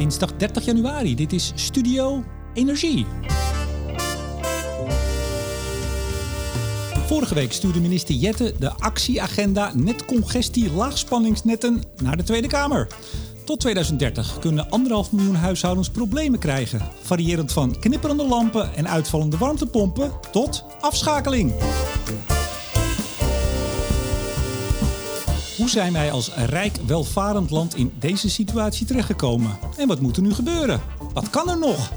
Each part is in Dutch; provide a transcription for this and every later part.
dinsdag 30 januari. Dit is Studio Energie. Vorige week stuurde minister Jette de actieagenda netcongestie laagspanningsnetten naar de Tweede Kamer. Tot 2030 kunnen anderhalf miljoen huishoudens problemen krijgen. Variërend van knipperende lampen en uitvallende warmtepompen tot afschakeling. Hoe zijn wij als rijk, welvarend land in deze situatie terechtgekomen? En wat moet er nu gebeuren? Wat kan er nog?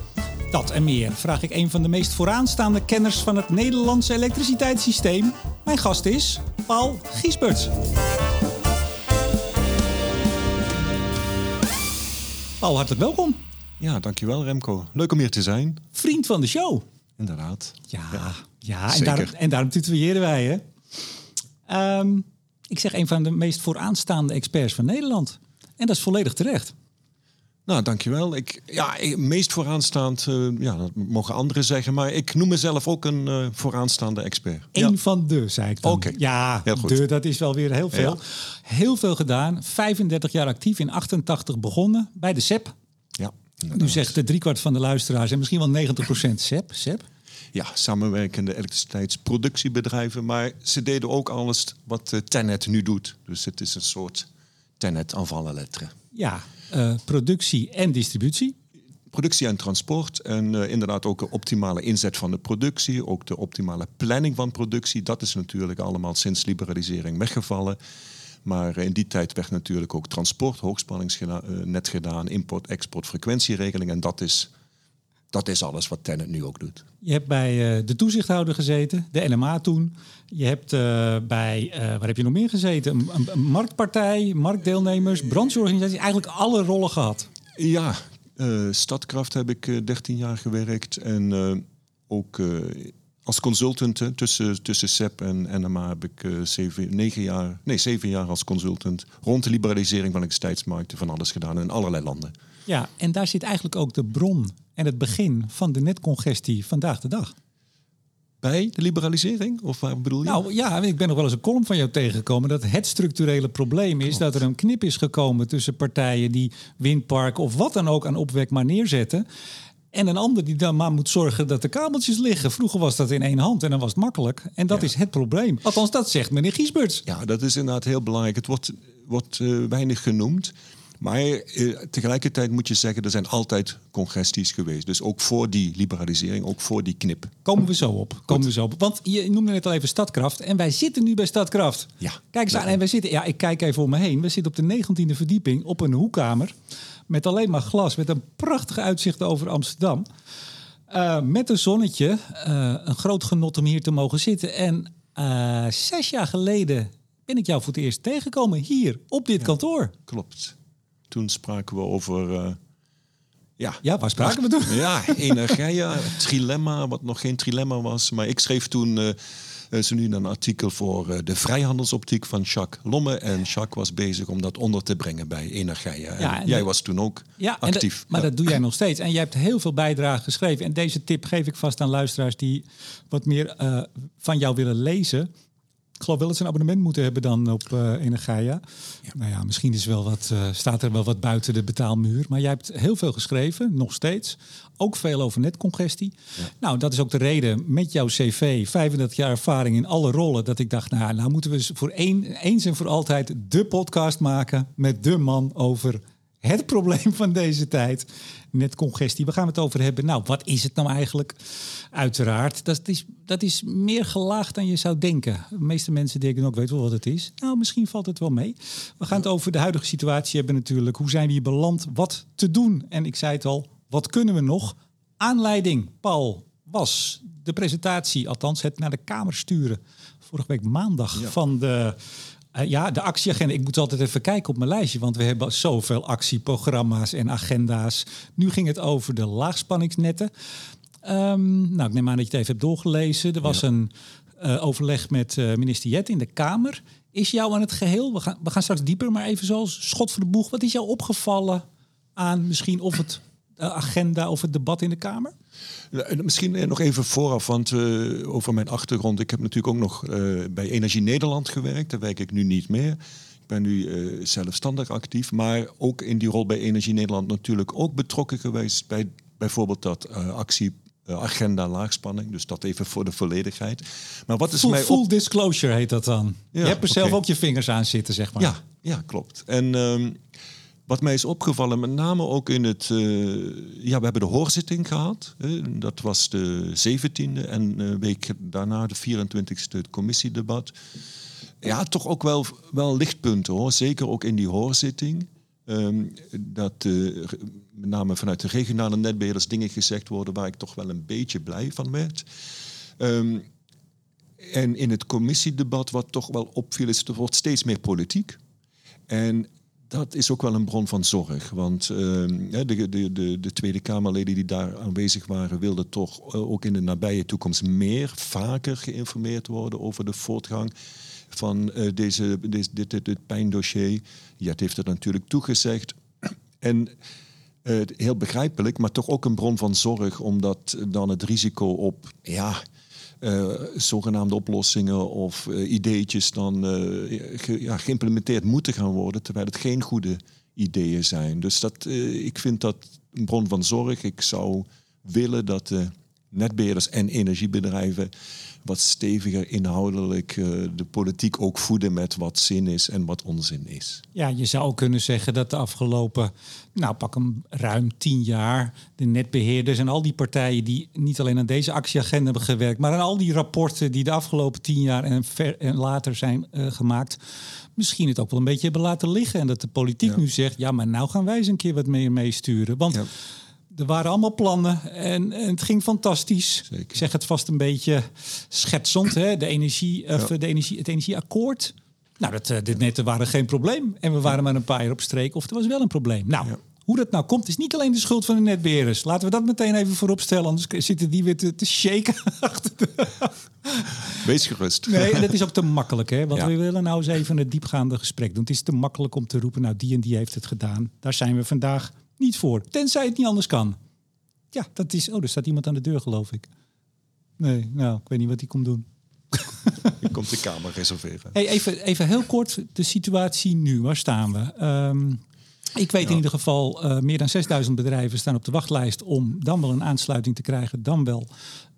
Dat en meer vraag ik een van de meest vooraanstaande kenners van het Nederlandse elektriciteitssysteem. Mijn gast is Paul Giesberts. Paul, hartelijk welkom. Ja, dankjewel Remco. Leuk om hier te zijn. Vriend van de show. Inderdaad. Ja, ja, en, daarom, en daarom tutoyeren wij hè. Ehm, ik zeg een van de meest vooraanstaande experts van Nederland. En dat is volledig terecht. Nou, dankjewel. Ik, ja, meest vooraanstaand, eh, ja, dat mogen anderen zeggen, maar ik noem mezelf ook een eh, vooraanstaande expert. Eén Ja. van de, zei ik dan. Oké, Ja, heel goed. de, dat is wel weer heel veel. Ja. Heel veel gedaan. 35 jaar actief, in 88 begonnen bij de SEP. Ja, Nu inderdaad. zegt de driekwart van de luisteraars en misschien wel 90% SEP. SEP. Ja, samenwerkende elektriciteitsproductiebedrijven, maar ze deden ook alles wat eh, Tenet nu doet. Dus het is een soort Tenet aanvallen letteren. Ja, eh, productie en distributie. productie en transport. En eh, inderdaad ook de optimale inzet van de productie. Ook de optimale planning van productie. Dat is natuurlijk allemaal sinds liberalisering weggevallen. Maar in die tijd werd natuurlijk ook transport, hoogspanningsnet gedaan, import, export, frequentieregeling. En dat is, dat is alles wat Tenet nu ook doet. Je hebt bij eh, de toezichthouder gezeten, de NMA toen. Je hebt eh, bij, eh, waar heb je nog meer gezeten? Een, een- een marktpartij, marktdeelnemers, brancheorganisaties. Eigenlijk alle rollen gehad. Ja, eh, Stadkracht heb ik eh, 13 jaar gewerkt. En eh, ook eh, als consultant hè, tussen, tussen SEP en NMA heb ik eh, zeven, negen jaar, nee, zeven jaar als consultant rond de liberalisering van elektriciteitsmarkten van alles gedaan in allerlei landen. Ja, en daar zit eigenlijk ook de bron en het begin van de netcongestie vandaag de dag. Bij de liberalisering? Of waar bedoel je? Nou ja, ik ben nog wel eens een column van jou tegengekomen dat het structurele probleem is dat er een knip is gekomen tussen partijen die windparken of wat dan ook aan opwek maar neerzetten. En een ander die dan maar moet zorgen dat de kabeltjes liggen. Vroeger was dat in één hand en dan was het makkelijk. En dat Ja. is het probleem. Althans, dat zegt meneer Giesberts. Ja, dat is inderdaad heel belangrijk. Het wordt, wordt eh, weinig genoemd. Maar eh, tegelijkertijd moet je zeggen, er zijn altijd congesties geweest. Dus ook voor die liberalisering, ook voor die knip. Komen we zo op. Komen we zo op. Want je noemde net al even Stadkracht. En wij zitten nu bij Stadkracht. Ja. Kijk eens aan. En wij zitten, ja, ik kijk even om me heen. We zitten op de 19e verdieping op een hoekkamer. Met alleen maar glas. Met een prachtig uitzicht over Amsterdam. Eh, met een zonnetje. Eh, een groot genot om hier te mogen zitten. En eh, zes jaar geleden ben ik jou voor het eerst tegengekomen. Hier, op dit kantoor. Klopt. Toen spraken we over... ja, Ja, waar spraken we toen? Ja, Energia, trilemma, wat nog geen trilemma was. Maar ik schreef toen eh, zo nu een artikel voor eh, de vrijhandelsoptiek van Jacques Lomme. En Jacques was bezig om dat onder te brengen bij Energia. En Ja, en jij dat- was toen ook Ja, dat- actief. maar Ja. dat doe jij nog steeds. En jij hebt heel veel bijdragen geschreven. En deze tip geef ik vast aan luisteraars die wat meer eh, van jou willen lezen. Geloof wel dat ze een abonnement moeten hebben dan op eh Energia. Nou ja, misschien is wel wat, eh, staat er wel wat buiten de betaalmuur. Maar jij hebt heel veel geschreven, nog steeds. Ook veel over netcongestie. Nou, dat is ook de reden met jouw cv, 35 jaar ervaring in alle rollen... dat ik dacht, nou, nou moeten we eens voor één, eens en voor altijd de podcast maken... met de man over het probleem van deze tijd. Netcongestie, waar gaan we het over hebben? Nou, wat is het nou eigenlijk? Uiteraard, dat is, dat is meer gelaagd dan je zou denken. De meeste mensen denken ook, weet wel wat het is. Nou, misschien valt het wel mee. We gaan het over de huidige situatie hebben natuurlijk. Hoe zijn we hier beland? Wat te doen? En ik zei het al, wat kunnen we nog? Aanleiding, Paul, was de presentatie, althans het naar de Kamer sturen. Vorige week maandag van de... eh, ja, de actieagenda. Ik moet altijd even kijken op mijn lijstje, want we hebben zoveel actieprogramma's en agenda's. Nu ging het over de laagspanningsnetten. Ehm, nou, ik neem aan dat je het even hebt doorgelezen. Er was een eh, overleg met eh, minister Jet in de Kamer. Is jou aan het geheel, we gaan, we gaan straks dieper, maar even zoals schot voor de boeg. Wat is jou opgevallen aan misschien of het agenda of het debat in de Kamer? Eh, Misschien eh, nog even vooraf, want eh, over mijn achtergrond. Ik heb natuurlijk ook nog eh, bij Energie Nederland gewerkt. Daar werk ik nu niet meer. Ik ben nu uh, zelfstandig actief, maar ook in die rol bij Energie Nederland natuurlijk ook betrokken geweest bij bijvoorbeeld dat actie agenda laagspanning. Dus dat even voor de volledigheid. Maar wat is full, mij full disclosure heet dat dan. je hebt er zelf ook je vingers aan zitten, zeg maar. Ja, ja klopt. En um, wat mij is opgevallen, met name ook in het. Uh, ja, we hebben de hoorzitting gehad. Dat was de 17e. En een week daarna, de 24e, het commissiedebat. Ja, toch ook wel, wel lichtpunten hoor. Zeker ook in die hoorzitting. Um, dat uh, met name vanuit de regionale netbeheerders dingen gezegd worden waar ik toch wel een beetje blij van werd. Um, en in het commissiedebat, wat toch wel opviel, is er wordt steeds meer politiek. En dat is ook wel een bron van zorg. Want uh, de, de, de, de, Tweede Kamerleden die daar aanwezig waren, wilden toch uh, ook in de nabije toekomst meer, vaker geïnformeerd worden over de voortgang van uh, deze, deze, dit, dit, dit pijndossier. Jet heeft het natuurlijk toegezegd. En heel begrijpelijk, maar toch ook een bron van zorg, omdat dan het risico op ja, uh, zogenaamde oplossingen of uh, ideetjes dan uh, ge, ja, geïmplementeerd moeten gaan worden, terwijl het geen goede ideeën zijn. Dus dat, ik vind dat een bron van zorg. Ik zou willen dat de netbeheerders en energiebedrijven wat steviger inhoudelijk uh, de politiek ook voeden met wat zin is en wat onzin is. Ja, je zou kunnen zeggen dat de afgelopen, nou pak hem ruim tien jaar, de netbeheerders en al die partijen die niet alleen aan deze actieagenda hebben gewerkt, maar aan al die rapporten die de afgelopen tien jaar en, ver, en later zijn uh, gemaakt, misschien het ook wel een beetje hebben laten liggen. En dat de politiek ja. nu zegt, ja, maar nou gaan wij eens een keer wat meer meesturen. Want ja er waren allemaal plannen en, en, het ging fantastisch. Zeker. Ik zeg het vast een beetje schetsend, hè? De energie, of de energie, het energieakkoord. Nou, dat, uh, dit netten waren geen probleem. En we waren maar een paar jaar op streek, of er was wel een probleem. Nou, ja. hoe dat nou komt, is niet alleen de schuld van de netbeheerders. Laten we dat meteen even voorop stellen, anders zitten die weer te, te shaken achter de... Wees gerust. Nee, dat is ook te makkelijk, hè? Want ja. we willen nou eens even een diepgaande gesprek doen. Het is te makkelijk om te roepen, nou, die en die heeft het gedaan. Daar zijn we vandaag niet voor. Tenzij het niet anders kan. Ja, dat is. Oh, er staat iemand aan de deur, geloof ik. Nee, nou, ik weet niet wat hij komt doen. Je komt de kamer reserveren. Hey, even, even heel kort de situatie nu. Waar staan we? Um, ik weet ja. in ieder geval, uh, meer dan 6000 bedrijven staan op de wachtlijst om dan wel een aansluiting te krijgen, dan wel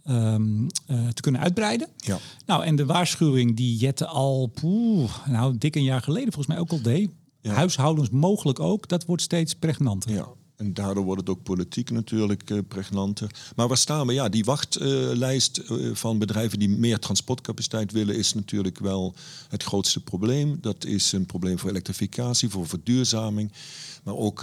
um, uh, te kunnen uitbreiden. Ja. Nou, en de waarschuwing die Jette al, poeh, nou, dik een jaar geleden volgens mij ook al deed, ja. huishoudens mogelijk ook, dat wordt steeds pregnanter. Ja. En daardoor wordt het ook politiek natuurlijk uh, pregnanter. Maar waar staan we? Ja, die wachtlijst uh, uh, van bedrijven die meer transportcapaciteit willen, is natuurlijk wel het grootste probleem. Dat is een probleem voor elektrificatie, voor verduurzaming. Maar ook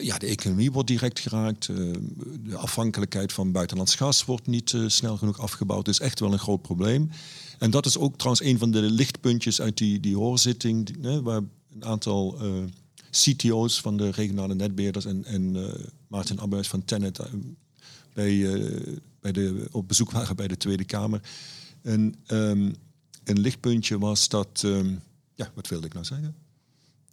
ja, de economie wordt direct geraakt. de afhankelijkheid van buitenlands gas wordt niet snel genoeg afgebouwd. Dat is echt wel een groot probleem. En dat is ook trouwens een van de lichtpuntjes uit die, die hoorzitting, die, waar een aantal uh, CTO's van de regionale netbeheerders en, en uh, Maarten Abbehuis van Tenet uh, bij, bij de, op bezoek waren bij de Tweede Kamer. En um, een lichtpuntje was dat, um, ja, wat wilde ik nou zeggen?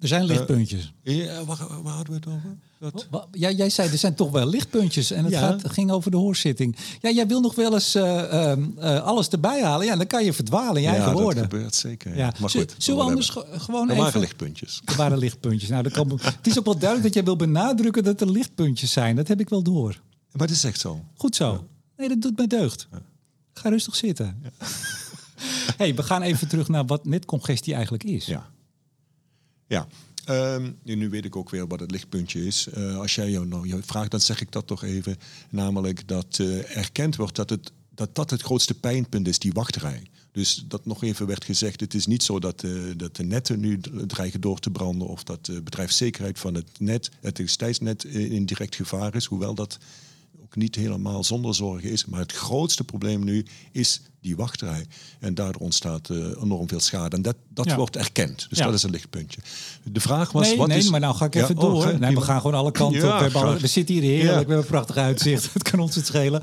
Er zijn lichtpuntjes. ja, waar, waar hadden we het over? Dat... Ja, jij zei er zijn toch wel lichtpuntjes en het ja. gaat, ging over de hoorzitting. Ja, jij wil nog wel eens uh, uh, alles erbij halen. Ja, dan kan je verdwalen in je ja, eigen dat woorden. gebeurt zeker. Ja. Maar goed, zullen we anders gewoon er even... waren lichtpuntjes. Er waren lichtpuntjes. Nou, kan... het is ook wel duidelijk dat jij wil benadrukken dat er lichtpuntjes zijn. Dat heb ik wel door. Maar het is echt zo. Goed zo. Nee, dat doet mij deugd. Ga rustig zitten. hey, we gaan even terug naar wat netcongestie eigenlijk is. Ja. Ja, Um, nu weet ik ook weer wat het lichtpuntje is. Uh, als jij jou nou vraagt, dan zeg ik dat toch even. Namelijk dat uh, erkend wordt dat, het, dat dat het grootste pijnpunt is, die wachtrij. Dus dat nog even werd gezegd, het is niet zo dat, uh, dat de netten nu dreigen door te branden of dat de bedrijfszekerheid van het net, het elektriciteitsnet, in direct gevaar is. Hoewel dat ook niet helemaal zonder zorgen is. Maar het grootste probleem nu is die wachtrij. En daardoor ontstaat uh, enorm veel schade. En dat, dat ja. wordt erkend. Dus ja. dat is een lichtpuntje. De vraag was... Nee, wat nee is... maar nou ga ik even ja, door. Oh, nee, we gaan gewoon alle kanten op. We, alle, we, zitten hier heerlijk. We hebben een prachtig uitzicht. Het kan ons het schelen.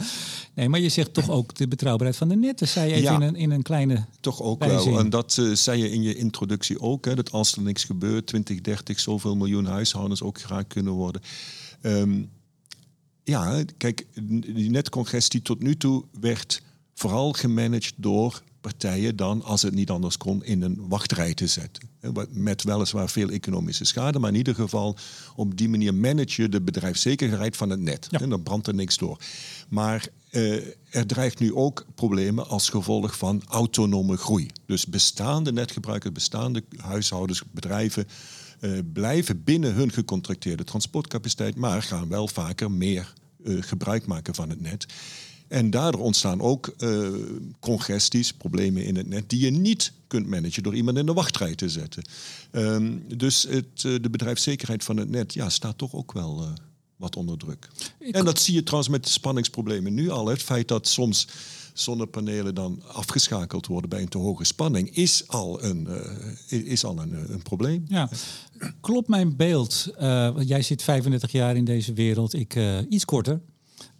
Nee, maar je zegt toch ook de betrouwbaarheid van de net. Dat zei je even in, een, in een kleine Toch ook bijzin. wel. En dat uh, zei je in je introductie ook. Hè, dat als er niks gebeurt, 2030 zoveel miljoen huishoudens ook geraakt kunnen worden. Um, ja, kijk, die netcongestie tot nu toe werd vooral gemanaged door partijen dan, als het niet anders kon, in een wachtrij te zetten. Met weliswaar veel economische schade, maar in ieder geval op die manier manage je de bedrijfszekerheid van het net. En dan brandt er niks door. Maar uh, er dreigt nu ook problemen als gevolg van autonome groei. Dus bestaande netgebruikers, bestaande huishoudens, bedrijven uh, blijven binnen hun gecontracteerde transportcapaciteit, maar gaan wel vaker meer uh, gebruik maken van het net. En daardoor ontstaan ook uh, congesties, problemen in het net, die je niet kunt managen door iemand in de wachtrij te zetten. Um, dus het, de bedrijfszekerheid van het net ja, staat toch ook wel wat onder druk. Ik... En dat zie je trouwens met de spanningsproblemen nu al. Het feit dat soms zonnepanelen dan afgeschakeld worden bij een te hoge spanning, is al een, is al een, een probleem. Ja. Klopt mijn beeld? jij zit 35 jaar in deze wereld, ik iets korter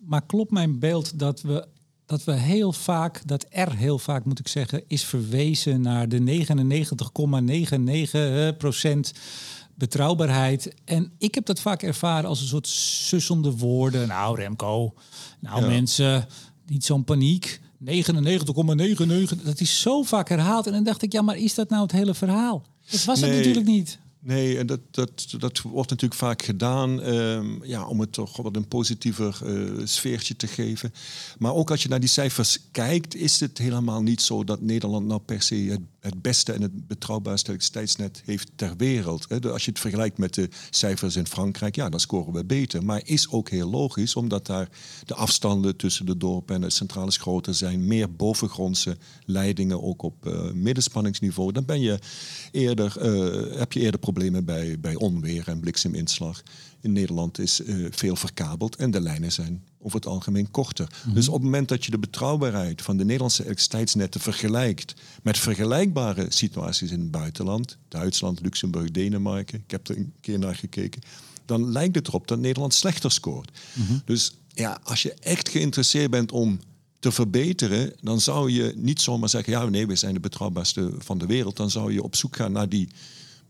maar klopt mijn beeld dat we, dat we heel vaak, dat er heel vaak moet ik zeggen, is verwezen naar de 99,99% betrouwbaarheid. En ik heb dat vaak ervaren als een soort sussende woorden. Nou, Remco, nou mensen, niet zo'n paniek. 99,99. Dat is zo vaak herhaald. En dan dacht ik, ja, maar is dat nou het hele verhaal? Dat was het natuurlijk niet. Nee, en dat, dat, dat wordt natuurlijk vaak gedaan um, ja, om het toch wat een positiever uh, sfeertje te geven. Maar ook als je naar die cijfers kijkt, is het helemaal niet zo dat Nederland nou per se het het beste en het betrouwbaarste elektriciteitsnet heeft ter wereld. Als je het vergelijkt met de cijfers in Frankrijk, ja, dan scoren we beter. Maar is ook heel logisch, omdat daar de afstanden tussen de dorpen en de centrales groter zijn. Meer bovengrondse leidingen, ook op uh, middenspanningsniveau. Dan ben je eerder, uh, heb je eerder problemen bij, bij onweer en blikseminslag. In Nederland is uh, veel verkabeld en de lijnen zijn over het algemeen korter. Mhm. Dus op het moment dat je de betrouwbaarheid van de Nederlandse elektriciteitsnetten vergelijkt met vergelijkbare situaties in het buitenland, Duitsland, Luxemburg, Denemarken, ik heb er een keer naar gekeken, dan lijkt het erop dat Nederland slechter scoort. Mhm. Dus ja, als je echt geïnteresseerd bent om te verbeteren, dan zou je niet zomaar zeggen, ja nee, we zijn de betrouwbaarste van de wereld. Dan zou je op zoek gaan naar die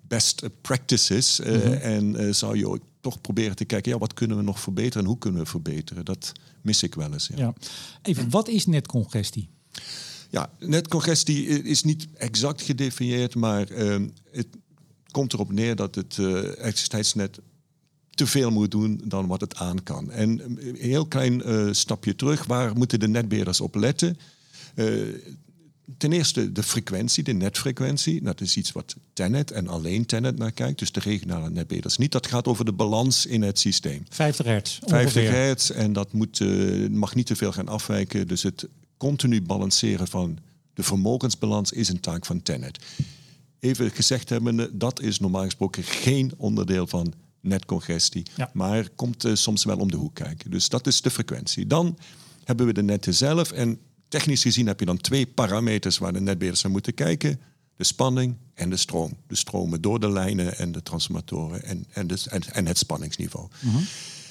best practices. Uh, En uh, zou je ook toch proberen te kijken, ja, wat kunnen we nog verbeteren en hoe kunnen we verbeteren? Dat mis ik wel eens. Ja. ja. Even, wat is netcongestie? Ja, netcongestie is niet exact gedefinieerd, maar uh, het komt erop neer dat het uh, elektriciteitsnet te veel moet doen dan wat het aan kan. En een heel klein uh, stapje terug, waar moeten de netbeheerders op letten? Ten eerste de frequentie, de netfrequentie. Dat is iets wat Tenet en alleen Tenet naar kijkt. Dus de regionale netbeheerders niet. Dat gaat over de balans in het systeem. 50 hertz. 50 hertz en dat moet, uh, mag niet te veel gaan afwijken. Dus het continu balanceren van de vermogensbalans is een taak van Tenet. Even gezegd hebbende, dat is normaal gesproken geen onderdeel van netcongestie. Ja. Maar komt uh, soms wel om de hoek kijken. Dus dat is de frequentie. Dan hebben we de netten zelf. En Technisch gezien heb je dan twee parameters waar de netbeheerders naar moeten kijken. De spanning en de stroom. De stromen door de lijnen en de transformatoren en, en, de, en, het spanningsniveau. Mhm.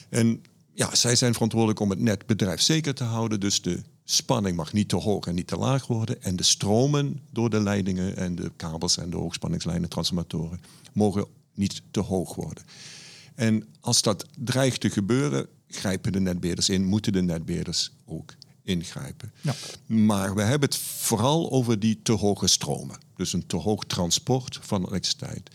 En ja, zij zijn verantwoordelijk om het net bedrijfszeker te houden. Dus de spanning mag niet te hoog en niet te laag worden. En de stromen door de leidingen en de kabels en de hoogspanningslijnen, transformatoren, mogen niet te hoog worden. En als dat dreigt te gebeuren, grijpen de netbeheerders in, moeten de netbeheerders ook ingrijpen. Ja. Maar we hebben het vooral over die te hoge stromen. Dus een te hoog transport van elektriciteit.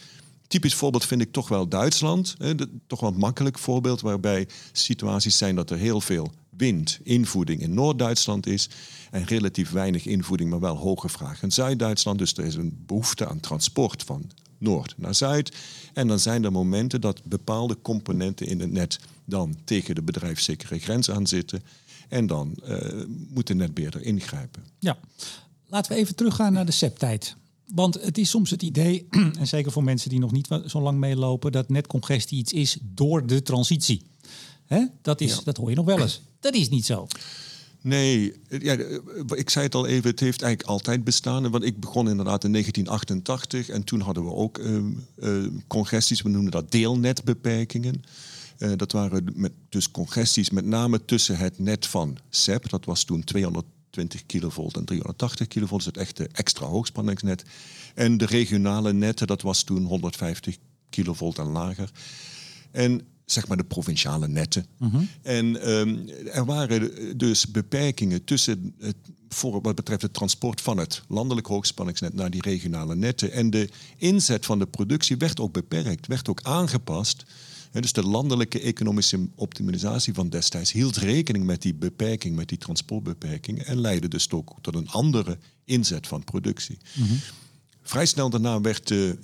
Typisch voorbeeld vind ik toch wel Duitsland. Hè, toch wel een makkelijk voorbeeld waarbij situaties zijn dat er heel veel wind, invoeding in Noord-Duitsland is en relatief weinig invoeding, maar wel hoge vraag in Zuid-Duitsland. Dus er is een behoefte aan transport van Noord naar Zuid. En dan zijn er momenten dat bepaalde componenten in het net dan tegen de bedrijfszekere grens aan zitten. En dan uh, moet de netbeheerder ingrijpen. Ja, laten we even teruggaan naar de SEP-tijd. Want het is soms het idee, en zeker voor mensen die nog niet zo lang meelopen, dat netcongestie iets is door de transitie. Hè? Dat, is, dat hoor je nog wel eens. Dat is niet zo. Nee, ja, ik zei het al even, het heeft eigenlijk altijd bestaan. Want ik begon inderdaad in 1988 en toen hadden we ook uh, uh, congesties, we noemen dat deelnetbeperkingen. Uh, dat waren met, dus congesties met name tussen het net van SEP, dat was toen 220 kilovolt en 380 kilovolt, dus het echte extra hoogspanningsnet. En de regionale netten, dat was toen 150 kilovolt en lager. En zeg maar de provinciale netten. Mhm. En um, er waren dus beperkingen tussen het voor wat betreft het transport van het landelijk hoogspanningsnet naar die regionale netten. En de inzet van de productie werd ook beperkt, werd ook aangepast. Dus de landelijke economische optimalisatie van destijds hield rekening met die beperking, met die transportbeperking. En leidde dus ook tot een andere inzet van productie. Mhm. Vrij snel daarna werd de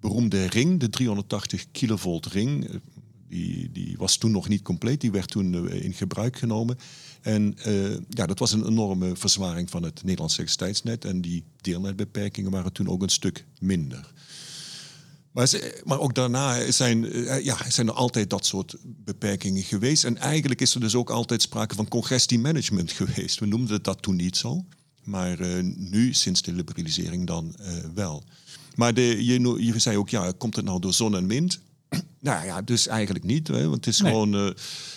beroemde ring, de 380 kilovolt ring, die, die was toen nog niet compleet, die werd toen eh, in gebruik genomen. En uh, ja, dat was een enorme verzwaring van het Nederlandse elektriciteitsnet. En die deelnetbeperkingen waren toen ook een stuk minder. Maar, maar ook daarna zijn, eh, ja, zijn er altijd dat soort beperkingen geweest. En eigenlijk is er dus ook altijd sprake van congestiemanagement geweest. We noemden dat toen niet zo. Maar uh, nu, sinds de liberalisering, dan uh, wel. Maar de, je, je zei ook, ja, komt het nou door zon en wind? Nou ja, dus eigenlijk niet. Hè, want het is gewoon uh,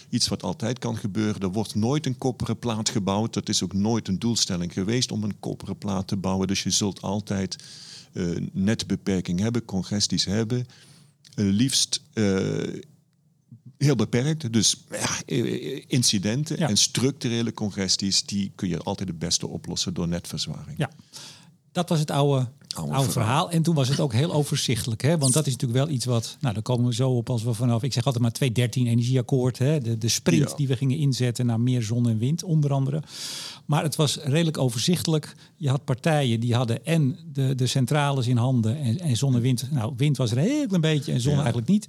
iets wat altijd kan gebeuren. Er wordt nooit een koperen plaat gebouwd. Dat is ook nooit een doelstelling geweest om een koperen plaat te bouwen. Dus je zult altijd netbeperking hebben, congesties hebben. Uh, liefst heel beperkt. Dus ja, incidenten en structurele congesties... die kun je altijd het beste oplossen door netverzwaring. Ja, dat was het oude oude, verhaal. En toen was het ook heel overzichtelijk. Hè? Want dat is natuurlijk wel iets wat... Nou, daar komen we zo op als we vanaf... Ik zeg altijd maar 213 energieakkoord. Hè? De, de sprint die we gingen inzetten naar meer zon en wind, onder andere. Maar het was redelijk overzichtelijk. Je had partijen die hadden en de, de centrales in handen en, en zon en wind. Nou, wind was er een heel klein beetje en zon eigenlijk niet.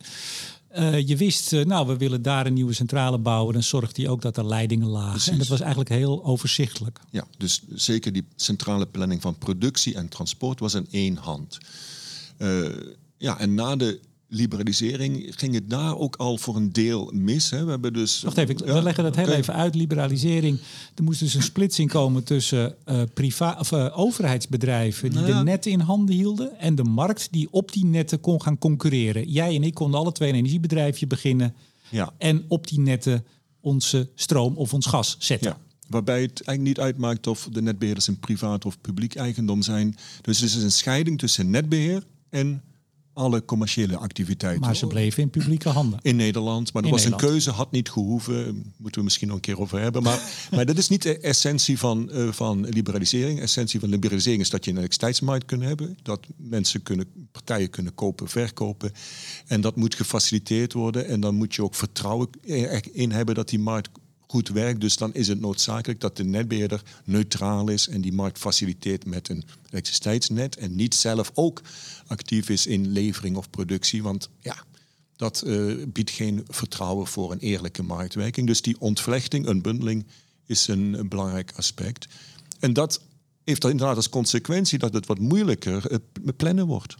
Uh, je wist, uh, nou, we willen daar een nieuwe centrale bouwen. Dan zorgt hij ook dat er leidingen lagen. En dat was eigenlijk heel overzichtelijk. Ja, dus zeker die centrale planning van productie en transport was in één hand. Uh, ja, en na de liberalisering ging het daar ook al voor een deel mis. Hè. We hebben dus. Wacht even, we leggen dat heel even uit. Liberalisering. Er moest dus een splitsing komen tussen uh, priva of, uh, overheidsbedrijven die nou de netten in handen hielden. En de markt die op die netten kon gaan concurreren. Jij en ik konden alle twee een energiebedrijfje beginnen. Ja. En op die netten onze stroom of ons gas zetten. Waarbij het eigenlijk niet uitmaakt of de netbeheerders een privaat of publiek eigendom zijn. Dus het is een scheiding tussen netbeheer en alle commerciële activiteiten. Maar ze bleven in publieke handen. In Nederland. Maar er was een keuze, had niet gehoeven. Moeten we misschien nog een keer over hebben. Maar, maar dat is niet de essentie van, uh, van liberalisering. Essentie van liberalisering is dat je een elektriciteitsmarkt kunt hebben. Dat mensen kunnen, partijen kunnen kopen, verkopen. En dat moet gefaciliteerd worden. En dan moet je ook vertrouwen in hebben dat die markt goed werkt. Dus dan is het noodzakelijk dat de netbeheerder neutraal is en die markt faciliteert met een elektriciteitsnet en niet zelf ook actief is in levering of productie. Want ja, dat uh, biedt geen vertrouwen voor een eerlijke marktwerking. Dus die ontvlechting, bundeling, is een, een belangrijk aspect. En dat heeft inderdaad als consequentie dat het wat moeilijker uh, plannen wordt.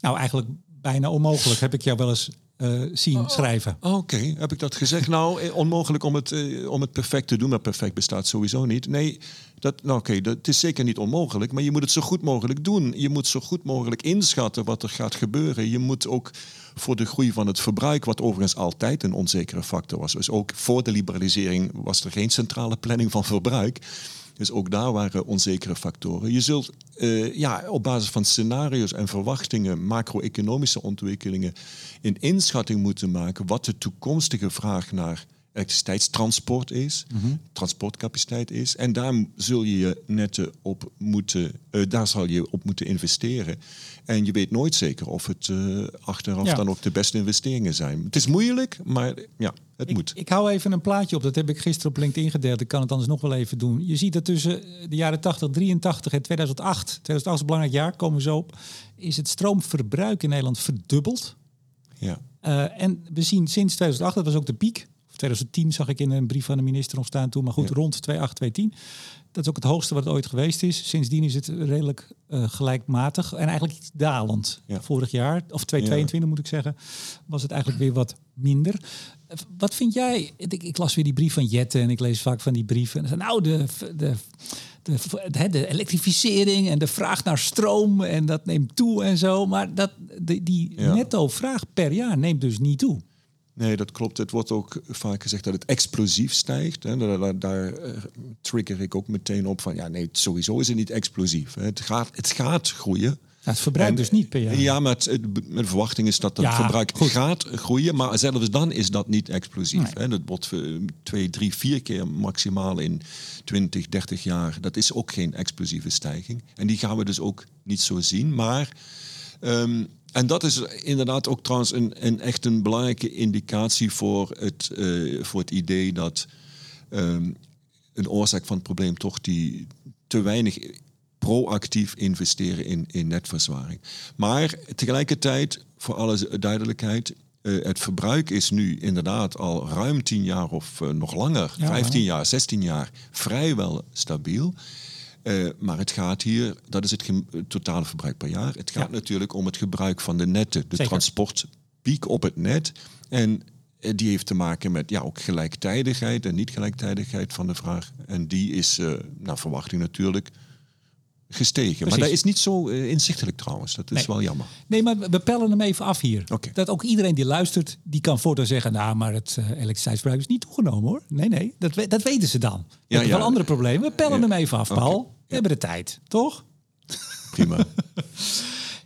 Nou, eigenlijk bijna onmogelijk. Heb ik jou wel eens uh, zien oh, schrijven. Oké, heb ik dat gezegd? nou, eh, onmogelijk om het, uh, om het perfect te doen, maar perfect bestaat sowieso niet. Nee, dat, nou oké, dat is zeker niet onmogelijk, maar je moet het zo goed mogelijk doen. Je moet zo goed mogelijk inschatten wat er gaat gebeuren. Je moet ook voor de groei van het verbruik, wat overigens altijd een onzekere factor was. Dus ook voor de liberalisering was er geen centrale planning van verbruik. Dus ook daar waren onzekere factoren. Je zult uh, ja, op basis van scenario's en verwachtingen, macro-economische ontwikkelingen, een inschatting moeten maken wat de toekomstige vraag naar elektriciteitstransport is, mhm. transportcapaciteit is. En daar zul je je netten op moeten, uh, daar zal je op moeten investeren. En je weet nooit zeker of het uh, achteraf dan ook de beste investeringen zijn. Het is moeilijk, maar ja, het ik, moet. Ik hou even een plaatje op, dat heb ik gisteren op LinkedIn gedeeld. Ik kan het anders nog wel even doen. Je ziet dat tussen de jaren 80, 83 en 2008, 2008 is een belangrijk jaar, komen we zo op, is het stroomverbruik in Nederland verdubbeld. Ja. Uh, en we zien sinds 2008, dat was ook de piek, 2010 zag ik in een brief van de minister ontstaan toen, maar goed, rond 28, 2010. Dat is ook het hoogste wat het ooit geweest is. Sindsdien is het redelijk uh, gelijkmatig en eigenlijk iets dalend. Vorig jaar, of 2022 moet ik zeggen, was het eigenlijk weer wat minder. Wat vind jij? Ik, ik, las weer die brief van Jette en ik lees vaak van die brieven. En nou, de, de, de, de, elektrificering en de vraag naar stroom en dat neemt toe en zo. Maar dat, de, die netto vraag per jaar neemt dus niet toe. Nee, dat klopt. Het wordt ook vaak gezegd dat het explosief stijgt. Hè. Daar, daar, eh, trigger ik ook meteen op van ja, nee, sowieso is het niet explosief. Het gaat, het gaat groeien. het verbruik dus niet per jaar. Ja, maar het, het, de verwachting is dat het Ja, verbruik goed. gaat groeien. Maar zelfs dan is dat niet explosief. Hè. Dat wordt eh, twee, drie, vier keer maximaal in 20, 30 jaar. Dat is ook geen explosieve stijging. En die gaan we dus ook niet zo zien. Maar, ehm, en dat is inderdaad ook trouwens een, een echt een belangrijke indicatie voor het, eh, voor het idee dat ehm, een oorzaak van het probleem toch die te weinig proactief investeren in, in netverzwaring. Maar tegelijkertijd, voor alle duidelijkheid, eh, het verbruik is nu inderdaad al ruim 10 jaar of eh, nog langer, Ja, 15 jaar, 16 jaar, vrijwel stabiel. Eh, maar het gaat hier, dat is het totale verbruik per jaar. Het gaat Ja. natuurlijk om het gebruik van de netten, de Zeker. transportpiek op het net. En eh, die heeft te maken met ja, ook gelijktijdigheid en niet gelijktijdigheid van de vraag. En die is eh, naar verwachting natuurlijk gestegen. Maar dat is niet zo inzichtelijk trouwens. Dat is Nee. wel jammer. Nee, maar we pellen hem even af hier. Dat ook iedereen die luistert, die kan voortaan zeggen... nou, maar het eh, elektriciteitsverbruik is niet toegenomen, hoor. Nee, nee, dat, we- dat weten ze dan. We hebben ja. wel andere problemen. We pellen Ja. hem even af. Paul. We hebben de tijd, toch? Prima.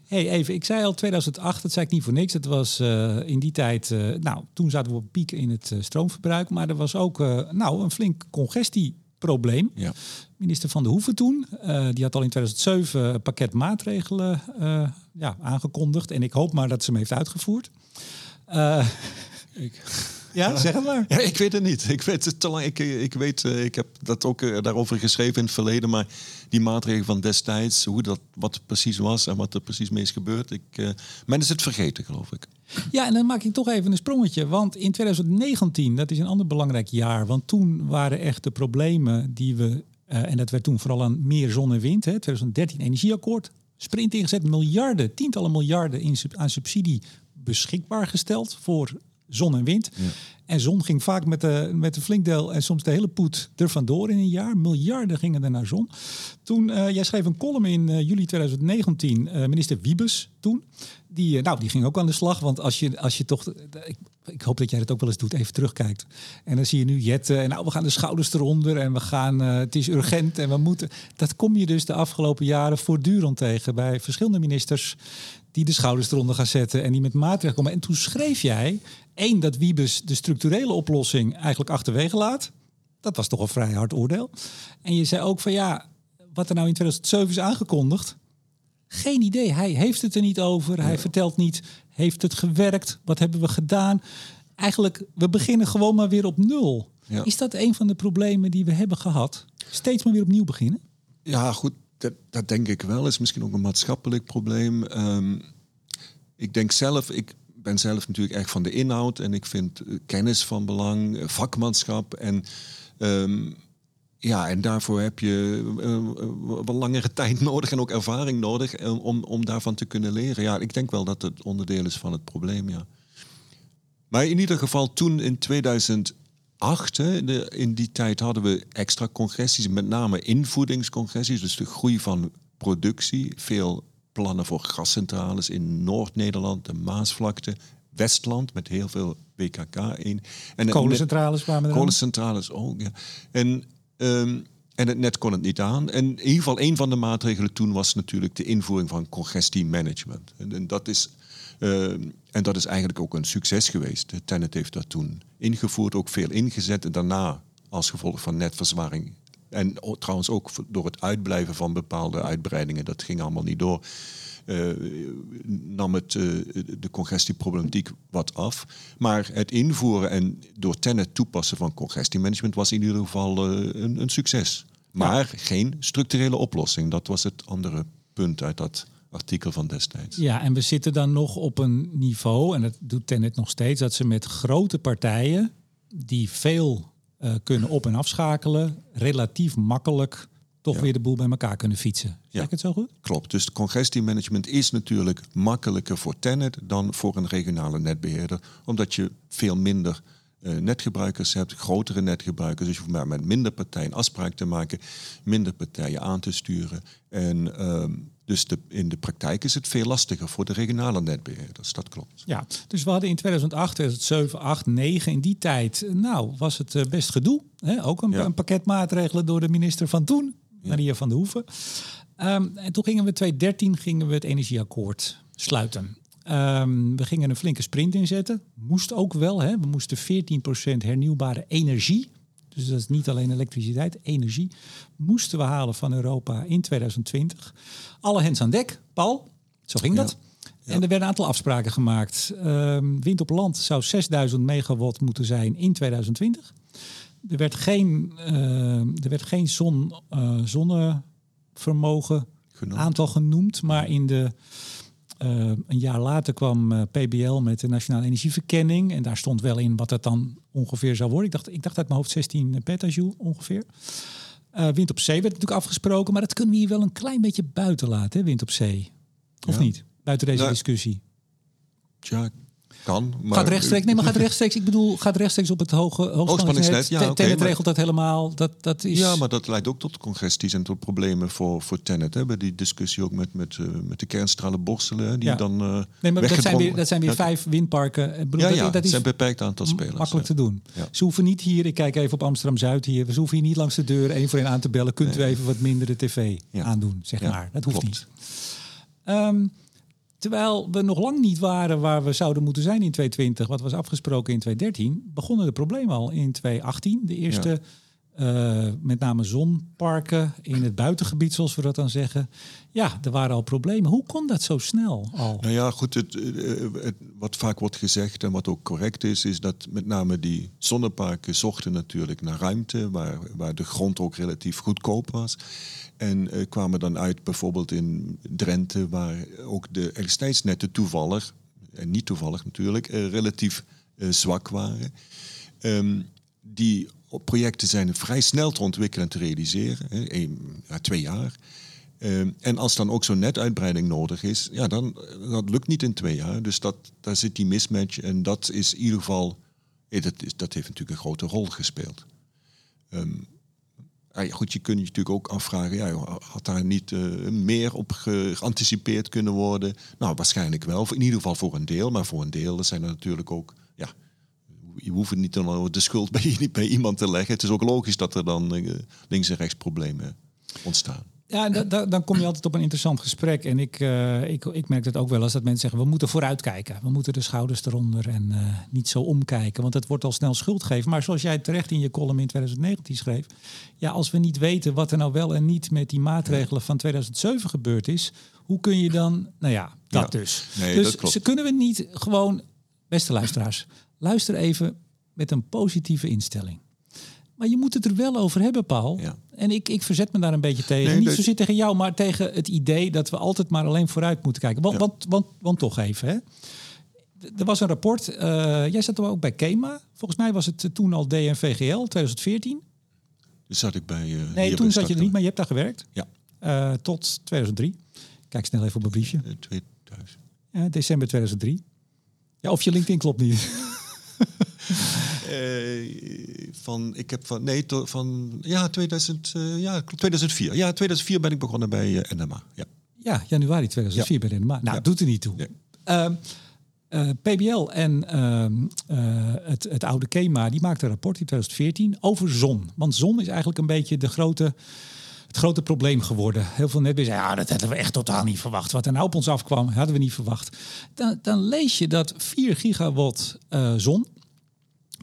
hey, even, ik zei al 2008, dat zei ik niet voor niks. Het was eh, in die tijd, eh, nou, toen zaten we op piek in het eh, stroomverbruik. Maar er was ook, nou, een flink congestieprobleem. ja. Minister Van de Hoeven toen, die had al in 2007 een pakket maatregelen ja, aangekondigd. En ik hoop maar dat ze hem heeft uitgevoerd. Eh, ja, zeg het maar. Ja, ik weet het niet. Ik weet het te lang. Ik, ik weet, eh, ik heb dat ook eh, daarover geschreven in het verleden. Maar die maatregelen van destijds, hoe dat, wat het precies was en wat er precies mee is gebeurd. Ik, eh, men is het vergeten, geloof ik. Ja, en dan maak ik toch even een sprongetje. Want in 2019, dat is een ander belangrijk jaar. Want toen waren echt de problemen die we... en dat werd toen vooral aan meer zon en wind. Hè, 2013 energieakkoord. Sprint ingezet, miljarden, tientallen miljarden in, aan subsidie beschikbaar gesteld voor zon en wind. En zon ging vaak met, de, met een flink deel en soms de hele poet er vandoor in een jaar. Miljarden gingen er naar zon. Toen, eh, jij schreef een column in eh, juli 2019, eh, minister Wiebes toen. Die, nou, die ging ook aan de slag. Want als je, als je toch, ik, ik hoop dat jij dat ook wel eens doet, even terugkijkt. En dan zie je nu Jette, en nou, we gaan de schouders eronder en we gaan, het is urgent en we moeten. Dat kom je dus de afgelopen jaren voortdurend tegen bij verschillende ministers die de schouders eronder gaan zetten en die met maatregelen komen. En toen schreef jij, één, dat Wiebes de structurele oplossing eigenlijk achterwege laat. Dat was toch een vrij hard oordeel. En je zei ook van ja, wat er nou in 2007 is aangekondigd, geen idee. Hij heeft het er niet over. Hij vertelt niet, heeft het gewerkt? Wat hebben we gedaan? Eigenlijk, we beginnen gewoon maar weer op nul. Ja. Is dat een van de problemen die we hebben gehad? Steeds maar weer opnieuw beginnen? Ja, goed, dat, dat denk ik wel. Is misschien ook een maatschappelijk probleem. Ehm, ik denk zelf, ik ben zelf natuurlijk echt van de inhoud en ik vind eh, kennis van belang, eh, vakmanschap en ehm, ja, en daarvoor heb je eh, wat langere tijd nodig en ook ervaring nodig om, om daarvan te kunnen leren. Ja, ik denk wel dat het onderdeel is van het probleem, ja. Maar in ieder geval toen in 2008, hè, de, in die tijd hadden we extra congressies, met name invoedingscongressies, dus de groei van productie. Veel plannen voor gascentrales in Noord-Nederland, de Maasvlakte, Westland met heel veel WKK in. En Kolencentrales kwamen er. Kolencentrales ook, ja. En, ehm, en het net kon het niet aan. En in ieder geval een van de maatregelen toen was natuurlijk de invoering van congestiemanagement. En, en dat is... ehm, en dat is eigenlijk ook een succes geweest. Tennet heeft dat toen ingevoerd, ook veel ingezet. En daarna, als gevolg van netverzwaring... en trouwens ook door het uitblijven van bepaalde uitbreidingen... dat ging allemaal niet door... eh, nam het eh, de congestieproblematiek wat af. Maar het invoeren en door Tennet toepassen van congestiemanagement... was in ieder geval eh, een, een succes. Maar geen structurele oplossing. Dat was het andere punt uit dat artikel van destijds. Ja, en we zitten dan nog op een niveau, en dat doet Tenet nog steeds, dat ze met grote partijen die veel eh, kunnen op- en afschakelen, relatief makkelijk toch weer de boel bij elkaar kunnen fietsen. Zeg Ja. ik het zo goed? Klopt, dus congestiemanagement is natuurlijk makkelijker voor Tennet dan voor een regionale netbeheerder, omdat je veel minder eh, netgebruikers hebt, grotere netgebruikers, dus je hoeft maar met minder partijen afspraak te maken, minder partijen aan te sturen. En ehm, dus de, in de praktijk is het veel lastiger voor de regionale netbeheerders, dat klopt. Ja, dus we hadden in 2008, 2007, 8, 9, in die tijd, nou, was het eh, best gedoe. Hè? Ook een, Ja. een pakket maatregelen door de minister van toen, Maria van der Hoeven. Ehm, en toen gingen we 2013 gingen we het energieakkoord sluiten. Ehm, we gingen een flinke sprint inzetten. Moest ook wel. Hè? We moesten 14% hernieuwbare energie. Dus dat is niet alleen elektriciteit, energie. Moesten we halen van Europa in 2020. Alle hens aan dek. Paul, zo ging dat. En er werden een aantal afspraken gemaakt. Ehm, wind op land zou 6000 megawatt moeten zijn in 2020. Er werd geen, ehm, er werd geen zon, uh, zonnevermogen aantal genoemd, maar in de uh, een jaar later kwam uh, PBL met de Nationale Energieverkenning. En daar stond wel in wat het dan ongeveer zou worden. Ik dacht, ik dacht uit mijn hoofd 16 petajoule ongeveer. Uh, wind op zee werd natuurlijk afgesproken. Maar dat kunnen we hier wel een klein beetje buiten laten, hè, wind op zee. Of ja. niet? Buiten deze nou, discussie. Tja, kan. Maar gaat rechtstreeks, nee, maar gaat rechtstreeks. Ik bedoel, gaat rechtstreeks op het hoge hoogspanningsnet. Ja, okay, Tenet regelt dat helemaal. Dat, dat is... Ja, maar dat leidt ook tot congesties en tot problemen voor, voor Tenet. Hè. Bij die discussie ook met, met, uh, met de kernstralen borstelen. Die ja. dan. Uh, nee, maar dat zijn weer, dat zijn weer vijf windparken. Ik bedoel, ja, ja, dat, dat is een beperkt aantal spelers. Makkelijk te doen. Ze hoeven niet hier, ik kijk even op Amsterdam Zuid hier. We hoeven hier niet langs de deur één voor één aan te bellen. Kunt nee. u even wat minder de tv aandoen, zeg maar. Dat hoeft Klopt. niet. Um, Terwijl we nog lang niet waren waar we zouden moeten zijn in 2020, wat was afgesproken in 2013, begonnen de problemen al in 2018. De eerste. Uh, met name zonparken in het buitengebied, zoals we dat dan zeggen. Ja, er waren al problemen. Hoe kon dat zo snel al? Nou ja, goed, het, het, wat vaak wordt gezegd en wat ook correct is, is dat met name die zonneparken zochten natuurlijk naar ruimte, waar, waar de grond ook relatief goedkoop was. En kwamen dan uit bijvoorbeeld in Drenthe, waar ook de elektriciteitsnetten toevallig, en niet toevallig natuurlijk, relatief zwak waren. Um, die projecten zijn vrij snel te ontwikkelen en te realiseren, hè, ja, twee jaar. Um, en als dan ook zo'n netuitbreiding nodig is, ja, dan dat lukt niet in twee jaar. Dus dat, daar zit die mismatch en dat is in ieder geval, dat, is, dat heeft natuurlijk een grote rol gespeeld. Um, ja, goed, je kunt je natuurlijk ook afvragen, ja, had daar niet uh, meer op geanticipeerd kunnen worden? Nou, waarschijnlijk wel, in ieder geval voor een deel, maar voor een deel zijn er natuurlijk ook, je hoeft niet dan de schuld bij, bij iemand te leggen. Het is ook logisch dat er dan uh, links en rechts problemen ontstaan. Ja, dan kom je altijd op een interessant gesprek. En ik, uh, ik, ik merk het ook wel als dat mensen zeggen: we moeten vooruitkijken. We moeten de schouders eronder en uh, niet zo omkijken. Want het wordt al snel schuld geven. Maar zoals jij terecht in je column in 2019 schreef. Ja, als we niet weten wat er nou wel en niet met die maatregelen van 2007 gebeurd is. Hoe kun je dan. Nou ja, dat ja. dus. Nee, dus dat ze kunnen we niet gewoon. Beste luisteraars, luister even met een positieve instelling. Maar je moet het er wel over hebben, Paul. Ja. En ik, ik verzet me daar een beetje tegen. Nee, Niet zozeer tegen jou, maar tegen het idee dat we altijd maar alleen vooruit moeten kijken. Want, ja. want, want, want toch even, hè. Er was een rapport, uh, jij zat er ook bij KEMA. Volgens mij was het toen al DNVGL, 2014. Dus zat ik bij... Uh, nee, toen zat je er niet, maar je hebt daar gewerkt. Ja. Uh, tot 2003. Kijk snel even op mijn briefje. 2000. Ja, december 2003. Ja, of je LinkedIn klopt niet. Uh, van, ik heb van, nee, to, van, ja, 2000, uh, ja, 2004. Ja, 2004 ben ik begonnen bij uh, NMA. Ja. ja, januari 2004 ja. bij NMA. Nou, ja. doet er niet toe. Ja. Uh, PBL en het, het oude KEMA, die maakten een rapport in 2014 over zon. Want zon is eigenlijk een beetje de grote het grote probleem geworden. Heel veel netbeheerders zeggen, ja, dat hadden we echt totaal niet verwacht. Wat er nou op ons afkwam, hadden we niet verwacht. Dan, dan lees je dat 4 gigawatt uh, zon,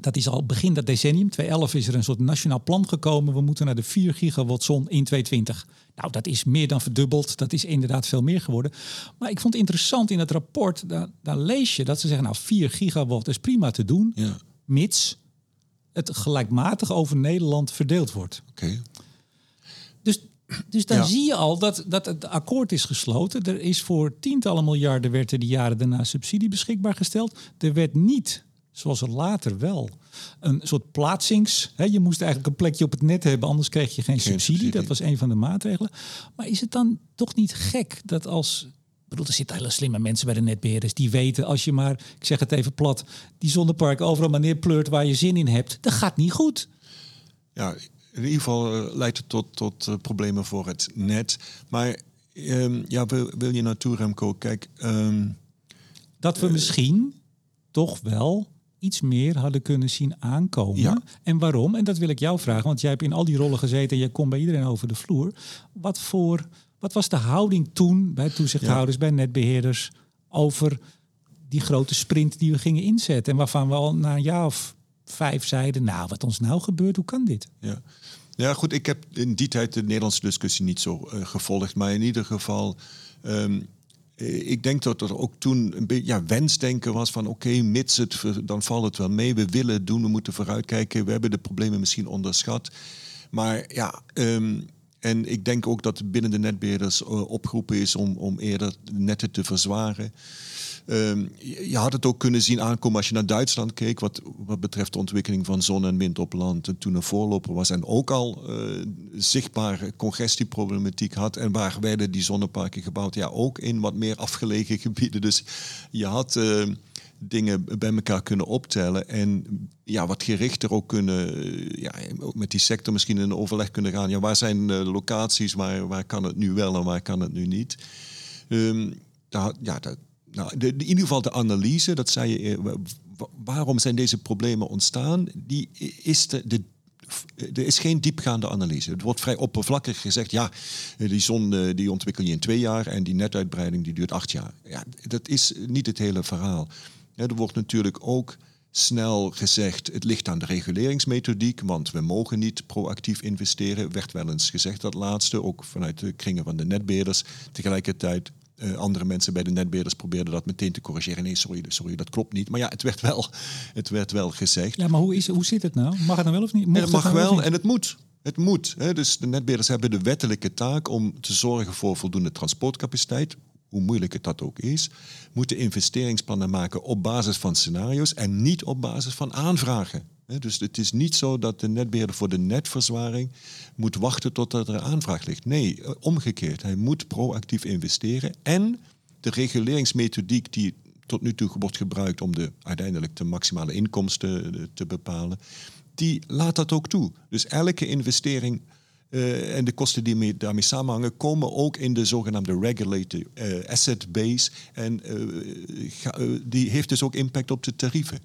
dat is al begin dat decennium. 2011 is er een soort nationaal plan gekomen. We moeten naar de 4 gigawatt zon in 2020. Nou, dat is meer dan verdubbeld. Dat is inderdaad veel meer geworden. Maar ik vond het interessant in het rapport. Daar, daar lees je dat ze zeggen, nou 4 gigawatt is prima te doen. Ja. Mits het gelijkmatig over Nederland verdeeld wordt. Oké. Okay. Dus, dan ja. zie je al dat, dat het akkoord is gesloten. Er is voor tientallen miljarden werd er die jaren daarna subsidie beschikbaar gesteld. Er werd niet zoals er later wel. Een soort plaatsings. Hè, je moest eigenlijk een plekje op het net hebben, anders kreeg je geen, geen subsidie. subsidie. Dat was een van de maatregelen. Maar is het dan toch niet gek dat als. Ik bedoel, er zitten hele slimme mensen bij de netbeheerders die weten als je maar, ik zeg het even plat, die zonnepark overal maar neerpleurt waar je zin in hebt, dat gaat niet goed. Ja, in ieder geval uh, leidt het tot, tot uh, problemen voor het net. Maar um, ja, wil, wil je naartoe, Remco? Kijk. Um, dat we uh, misschien toch wel iets meer hadden kunnen zien aankomen. Ja. En waarom? En dat wil ik jou vragen, want jij hebt in al die rollen gezeten en je komt bij iedereen over de vloer. Wat voor Wat was de houding toen bij toezichthouders, bij netbeheerders over die grote sprint die we gingen inzetten? En waarvan we al na een jaar of vijf zeiden, nou, wat ons nou gebeurt, hoe kan dit? Ja. Ja, goed, ik heb in die tijd de Nederlandse discussie niet zo uh, gevolgd. Maar in ieder geval, um, ik denk dat er ook toen een beetje ja, wensdenken was van oké, mits het, dan valt het wel mee. We willen het doen, we moeten vooruitkijken. We hebben de problemen misschien onderschat. Maar ja, um, en ik denk ook dat binnen de netbeheerders uh, opgeroepen is om, om eerder netten te verzwaren. Um, je had het ook kunnen zien aankomen als je naar Duitsland keek, wat, wat betreft de ontwikkeling van zon en wind op land. En toen een voorloper was en ook al uh, zichtbare congestieproblematiek had. En waar werden die zonneparken gebouwd? Ja, ook in wat meer afgelegen gebieden. Dus je had. Uh, dingen bij elkaar kunnen optellen en ja, wat gerichter ook kunnen, ja, ook met die sector misschien in overleg kunnen gaan. Ja, waar zijn de locaties, waar, waar kan het nu wel en waar kan het nu niet? Um, daar, ja, dat, nou, de, in ieder geval de analyse, dat zei je, eh, waarom zijn deze problemen ontstaan, die is de, de er is geen diepgaande analyse. Het wordt vrij oppervlakkig gezegd, ja, die zon eh, die ontwikkel je in twee jaar en die netuitbreiding die duurt acht jaar. Ja, dat is niet het hele verhaal. er wordt natuurlijk ook snel gezegd, het ligt aan de reguleringsmethodiek, want we mogen niet proactief investeren. Werd wel eens gezegd dat laatste, ook vanuit de kringen van de netbeheerders. Tegelijkertijd uh, andere mensen bij de netbeheerders probeerden dat meteen te corrigeren. Nee, sorry, sorry, dat klopt niet. Maar ja, het werd wel, het werd wel gezegd. Ja, maar hoe, is, hoe zit het nou? Mag het nou wel of niet? het mag nou wel en het moet. Het moet. Hè. Dus de netbeheerders hebben de wettelijke taak om te zorgen voor voldoende transportcapaciteit. Hoe moeilijk het dat ook is, moeten investeringsplannen maken op basis van scenario's en niet op basis van aanvragen. Dus het is niet zo dat de netbeheerder voor de netverzwaring moet wachten tot er aanvraag ligt. Nee, eh, omgekeerd. Hij moet proactief investeren. En de reguleringsmethodiek die tot nu toe wordt gebruikt om de, uiteindelijk de maximale inkomsten eh, te bepalen, die laat dat ook toe. Dus elke investering uh, en de kosten die mee, daarmee samenhangen, komen ook in de zogenaamde regulated asset base. En die heeft dus ook impact op de tarieven.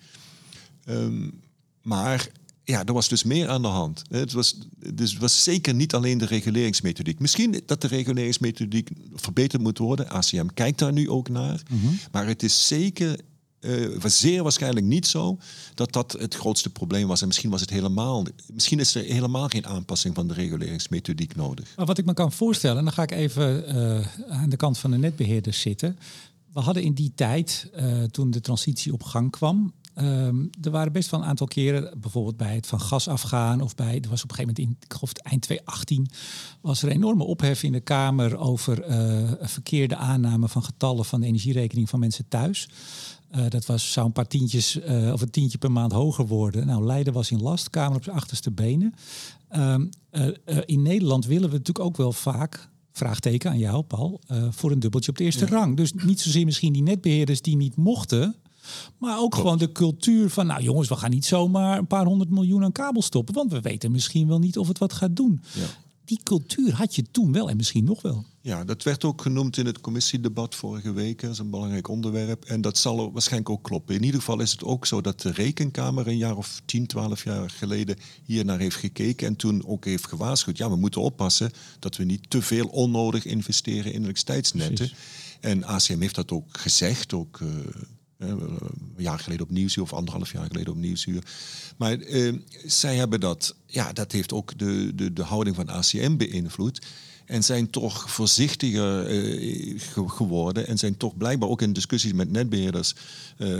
Um, maar ja, er was dus meer aan de hand. Het was, dus het was zeker niet alleen de reguleringsmethodiek. Misschien dat de reguleringsmethodiek verbeterd moet worden. ACM kijkt daar nu ook naar. Mhm. Maar het is zeker uh, zeer waarschijnlijk niet zo dat dat het grootste probleem was. En misschien was het helemaal. Misschien is er helemaal geen aanpassing van de reguleringsmethodiek nodig. Maar wat ik me kan voorstellen, en dan ga ik even uh, aan de kant van de netbeheerders zitten. We hadden in die tijd, uh, toen de transitie op gang kwam, Um, er waren best wel een aantal keren, bijvoorbeeld bij het van gas afgaan of bij, er was op een gegeven moment in, ik geloof eind 2018, was er een enorme ophef in de Kamer over uh, verkeerde aanname van getallen van de energierekening van mensen thuis. Uh, dat was, zou een paar tientjes uh, of een tientje per maand hoger worden. Nou, Leiden was in last, Kamer op zijn achterste benen. Um, in Nederland willen we natuurlijk ook wel vaak vraagteken aan jou, Paul, voor een dubbeltje op de eerste ja. rang. Dus niet zozeer misschien die netbeheerders die niet mochten, maar ook gewoon de cultuur van, nou jongens, we gaan niet zomaar een paar honderd miljoen aan kabel stoppen, want we weten misschien wel niet of het wat gaat doen. Ja. Die cultuur had je toen wel en misschien nog wel. Ja, dat werd ook genoemd in het commissiedebat vorige week. Dat is een belangrijk onderwerp. En dat zal waarschijnlijk ook kloppen. In ieder geval is het ook zo dat de Rekenkamer een jaar of 10, 12 jaar geleden hier naar heeft gekeken. En toen ook heeft gewaarschuwd. Ja, we moeten oppassen dat we niet te veel onnodig investeren in elektriciteitsnetten. Precies. En ACM heeft dat ook gezegd. Ook uh, een jaar geleden op Nieuwsuur of anderhalf jaar geleden op Nieuwsuur. Maar uh, zij hebben dat, ja, dat heeft ook de, de, de houding van ACM beïnvloed. En zijn toch voorzichtiger geworden. En zijn toch blijkbaar ook in discussies met netbeheerders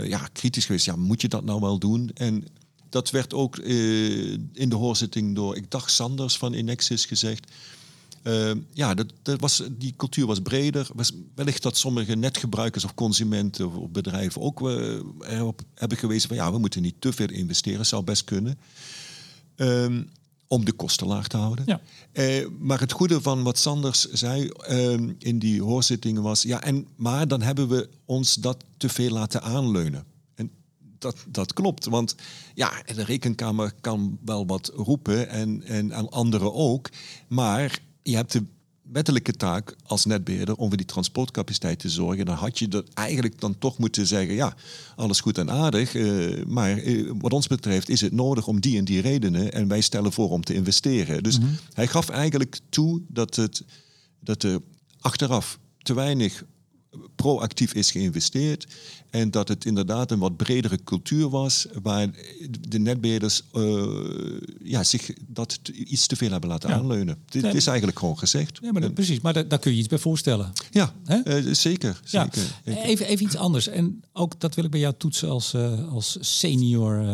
ja, kritisch geweest. Ja, moet je dat nou wel doen? En dat werd ook in de hoorzitting door, ik dacht Sanders van Inexis gezegd. Uh, ja, dat, dat, was, die cultuur was breder. Was wellicht dat sommige netgebruikers of consumenten of bedrijven ook uh, erop hebben gewezen van ja, we moeten niet te veel investeren, zou best kunnen. Um, om de kosten laag te houden. Ja. Uh, maar het goede van wat Sanders zei ehm, in die hoorzittingen was, ja, en, maar dan hebben we ons dat te veel laten aanleunen. En dat, dat klopt, want ja, de rekenkamer kan wel wat roepen en, en anderen ook, maar je hebt de wettelijke taak als netbeheerder om voor die transportcapaciteit te zorgen. Dan had je dat eigenlijk dan toch moeten zeggen, ja, alles goed en aardig, uh, maar uh, wat ons betreft is het nodig om die en die redenen en wij stellen voor om te investeren. Dus mm -hmm. hij gaf eigenlijk toe dat, het, dat de achteraf te weinig proactief is geïnvesteerd. En dat het inderdaad een wat bredere cultuur was, waar de netbeheerders uh, ja, zich dat iets te veel hebben laten aanleunen. Dit is eigenlijk gewoon gezegd. Ja, maar dat, precies, maar daar, kun je iets bij voorstellen. Ja, uh, zeker. zeker. Ja. Even, even iets anders. En ook dat wil ik bij jou toetsen als, uh, als senior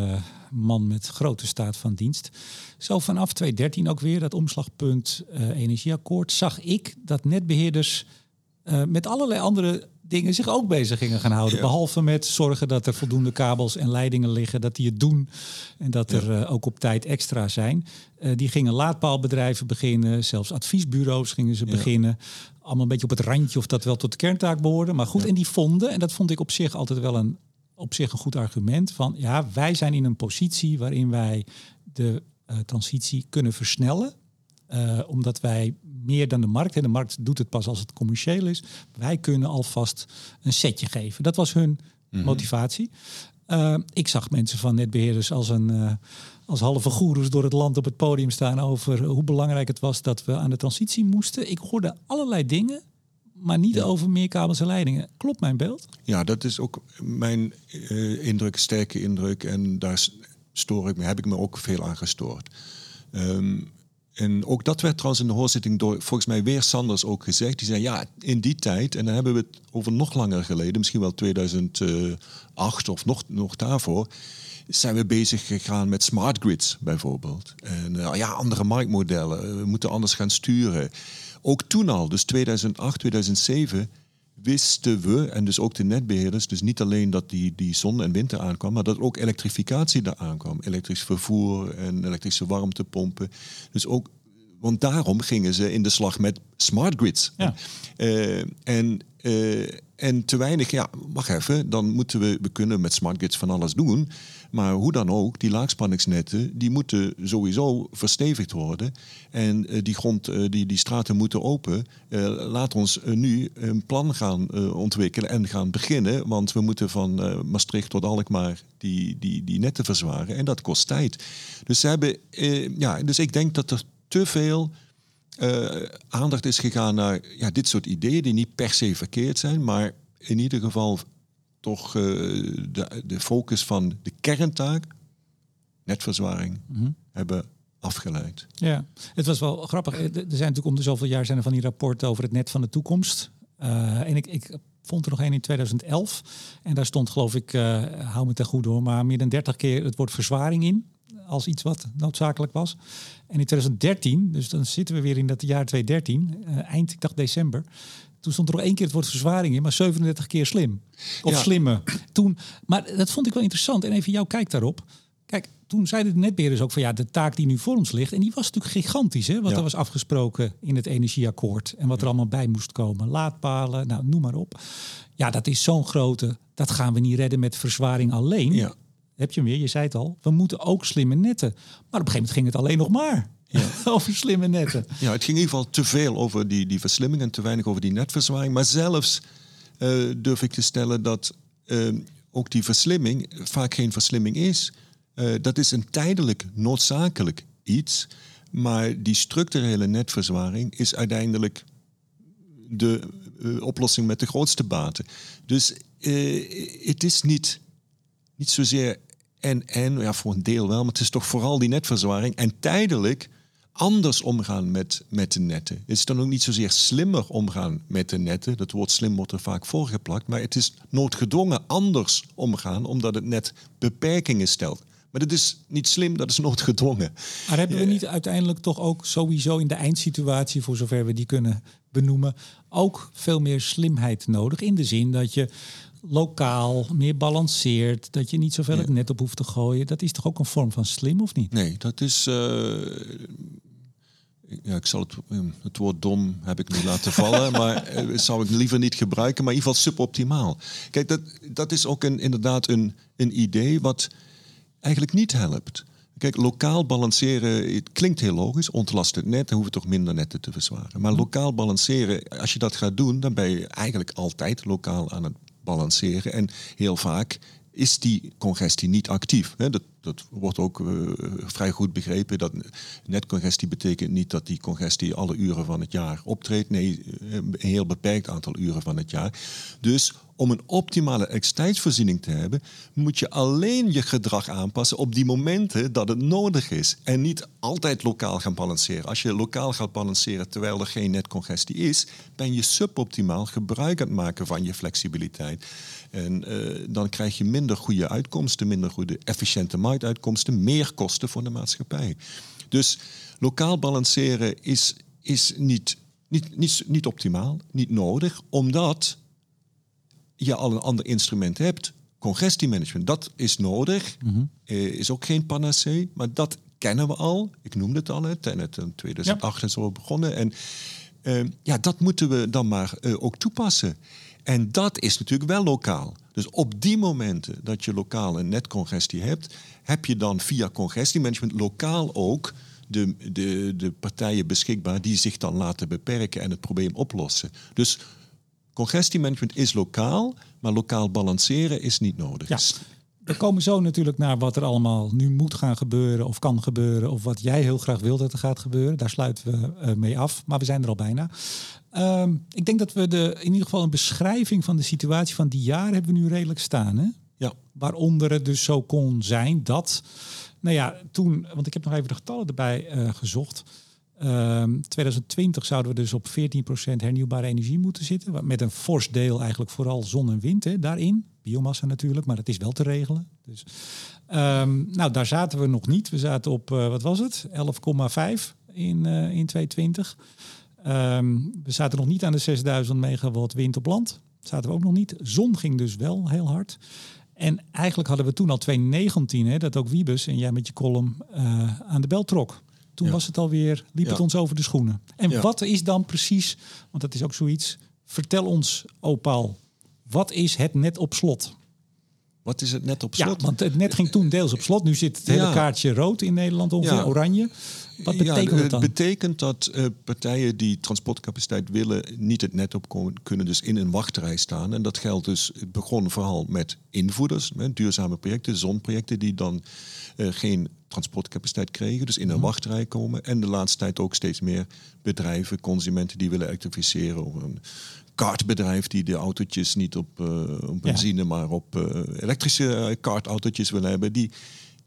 man met grote staat van dienst. Zo vanaf 2013 ook weer, dat omslagpunt energieakkoord, zag ik dat netbeheerders met allerlei andere dingen zich ook bezig gingen gaan houden. Behalve met zorgen dat er voldoende kabels en leidingen liggen, dat die het doen en dat er uh, ook op tijd extra zijn. Uh, die gingen laadpaalbedrijven beginnen, zelfs adviesbureaus gingen ze beginnen. Allemaal een beetje op het randje of dat wel tot de kerntaak behoorde. Maar goed, en die vonden, en dat vond ik op zich altijd wel een, op zich een goed argument, van ja, wij zijn in een positie waarin wij de transitie kunnen versnellen. Omdat wij meer dan de markt. En de markt doet het pas als het commercieel is. Wij kunnen alvast een setje geven. Dat was hun mhm. motivatie. Uh, ik zag mensen van netbeheerders als een uh, als halve goeroes door het land op het podium staan over hoe belangrijk het was dat we aan de transitie moesten. Ik hoorde allerlei dingen, maar niet over meer kabels en leidingen. Klopt mijn beeld? Ja, dat is ook mijn uh, indruk, sterke indruk. En daar stoor ik me, heb ik me ook veel aan gestoord. Um, en ook dat werd trouwens in de hoorzitting door volgens mij weer Sanders ook gezegd. Die zei ja, in die tijd, en dan hebben we het over nog langer geleden, misschien wel 2008 of nog, nog daarvoor, zijn we bezig gegaan met smart grids bijvoorbeeld. En uh, ja, andere marktmodellen. We moeten anders gaan sturen. Ook toen al, dus 2008, 2007 wisten we, en dus ook de netbeheerders, dus niet alleen dat die, die zon en winter aankwam, maar dat ook elektrificatie daar aankwam. Elektrisch vervoer en elektrische warmtepompen. Dus ook, want daarom gingen ze in de slag met smart grids. Ja. Uh, en, uh, en te weinig, ja, wacht even, dan moeten we, we kunnen met smart grids van alles doen. Maar hoe dan ook, die laagspanningsnetten, die moeten sowieso verstevigd worden. En uh, die, grond, uh, die, die straten moeten open. Uh, laat ons nu een plan gaan ontwikkelen en gaan beginnen. Want we moeten van Maastricht tot Alkmaar die, die, die netten verzwaren. En dat kost tijd. Dus, ze hebben, ja, dus ik denk dat er te veel... aandacht is gegaan naar ja, dit soort ideeën die niet per se verkeerd zijn, maar in ieder geval toch uh, de, de focus van de kerntaak, netverzwaring, mm hebben afgeleid. Ja, het was wel grappig. Er zijn natuurlijk om de zoveel jaar zijn er van die rapporten over het net van de toekomst. Uh, en ik, ik vond er nog één in 2011. En daar stond geloof ik, hou me ten goede hoor, maar meer dan 30 keer het woord verzwaring in. Als iets wat noodzakelijk was. En in 2013, dus dan zitten we weer in dat jaar 2013, eind, ik dacht december. Toen stond er nog één keer het woord verzwaring in, maar 37 keer slim. Of slimme. Toen, maar dat vond ik wel interessant. En even jouw kijk daarop. Kijk, toen zeiden de netbeheerders ook van ja, de taak die nu voor ons ligt. En die was natuurlijk gigantisch, hè? Wat er was afgesproken in het energieakkoord. En wat er allemaal bij moest komen. Laadpalen, nou noem maar op. Ja, dat is zo'n grote. Dat gaan we niet redden met verzwaring alleen. Ja. Heb je hem weer, je zei het al. We moeten ook slimme netten. Maar op een gegeven moment ging het alleen nog maar. Ja. over slimme netten. Ja, het ging in ieder geval te veel over die, die verslimming en te weinig over die netverzwaring. Maar zelfs uh, durf ik te stellen dat uh, ook die verslimming vaak geen verslimming is. Uh, dat is een tijdelijk noodzakelijk iets. Maar die structurele netverzwaring is uiteindelijk de oplossing met de grootste baten. Dus het is niet, niet zozeer en en, ja, voor een deel wel, maar het is toch vooral die netverzwaring. En tijdelijk anders omgaan met, met de netten. Het is dan ook niet zozeer slimmer omgaan met de netten. Dat woord slim wordt er vaak voorgeplakt. Maar het is noodgedwongen anders omgaan, omdat het net beperkingen stelt. Maar dat is niet slim, dat is noodgedwongen. Maar hebben we niet uiteindelijk toch ook sowieso in de eindsituatie, voor zover we die kunnen benoemen, ook veel meer slimheid nodig? In de zin dat je lokaal meer balanceert, dat je niet zoveel het net op hoeft te gooien. Dat is toch ook een vorm van slim, of niet? Nee, dat is. Uh, ja, ik zal het, ehm, het woord dom heb ik nu laten vallen, maar uh, zou ik liever niet gebruiken, maar in ieder geval suboptimaal. Kijk, dat, dat is ook een, inderdaad een, een idee wat eigenlijk niet helpt. Kijk, lokaal balanceren, het klinkt heel logisch. Ontlast het net, dan hoeven toch minder netten te verzwaren. Maar lokaal balanceren, als je dat gaat doen, dan ben je eigenlijk altijd lokaal aan het balanceren. En heel vaak is die congestie niet actief. Dat dat wordt ook uh, vrij goed begrepen. Dat netcongestie betekent niet dat die congestie alle uren van het jaar optreedt. Nee, een heel beperkt aantal uren van het jaar. Dus om een optimale elektriciteitsvoorziening te hebben, moet je alleen je gedrag aanpassen op die momenten dat het nodig is. En niet altijd lokaal gaan balanceren. Als je lokaal gaat balanceren terwijl er geen netcongestie is, ben je suboptimaal gebruik aan het maken van je flexibiliteit. En uh, dan krijg je minder goede uitkomsten, minder goede efficiënte marktuitkomsten, meer kosten voor de maatschappij. Dus lokaal balanceren is, is niet, niet, niet, niet optimaal, niet nodig, omdat je al een ander instrument hebt. Congestiemanagement, dat is nodig. Mm is ook geen panacee, maar dat kennen we al. Ik noemde het al, het in 2008 ja. is zo begonnen. En uh, ja, dat moeten we dan maar uh, ook toepassen. En dat is natuurlijk wel lokaal. Dus op die momenten dat je lokaal een netcongestie hebt, heb je dan via congestiemanagement lokaal ook de, de, de partijen beschikbaar die zich dan laten beperken en het probleem oplossen. Dus congestiemanagement is lokaal, maar lokaal balanceren is niet nodig. Ja. We komen zo natuurlijk naar wat er allemaal nu moet gaan gebeuren of kan gebeuren. Of wat jij heel graag wil dat er gaat gebeuren. Daar sluiten we uh, mee af. Maar we zijn er al bijna. Ehm, ik denk dat we de, in ieder geval een beschrijving van de situatie van die jaar hebben we nu redelijk staan. Hè? Ja. Waaronder het dus zo kon zijn dat, nou ja, toen, want ik heb nog even de getallen erbij uh, gezocht. Um, 2020 zouden we dus op 14% hernieuwbare energie moeten zitten. Met een fors deel eigenlijk vooral zon en wind hè, daarin. Biomassa natuurlijk, maar dat is wel te regelen. Dus, um, nou, daar zaten we nog niet. We zaten op, uh, wat was het? 11,5 in, uh, in 2020. Um, we zaten nog niet aan de 6000 megawatt wind op land. Zaten we ook nog niet. Zon ging dus wel heel hard. En eigenlijk hadden we toen al 2019, hè, dat ook Wiebes en jij met je column uh, aan de bel trok. Toen ja. was het alweer, liep ja. het ons over de schoenen. En ja. wat is dan precies, want dat is ook zoiets. Vertel ons, Opal, wat is het net op slot? Wat is het net op slot? Ja, want het net ging toen deels op slot. Nu zit het hele kaartje rood in Nederland, ongeveer oranje. Wat betekent het dan? Het betekent dat uh, partijen die transportcapaciteit willen, niet het net op kunnen, dus in een wachtrij staan. En dat geldt dus, het begon vooral met invoerders, met duurzame projecten, zonprojecten, die dan geen transportcapaciteit kregen, dus in een mm. wachtrij komen. En de laatste tijd ook steeds meer bedrijven, consumenten die willen elektrificeren. Of een kartbedrijf die de autootjes niet op, uh, op benzine, ja. maar op uh, elektrische kartautootjes willen hebben. Die,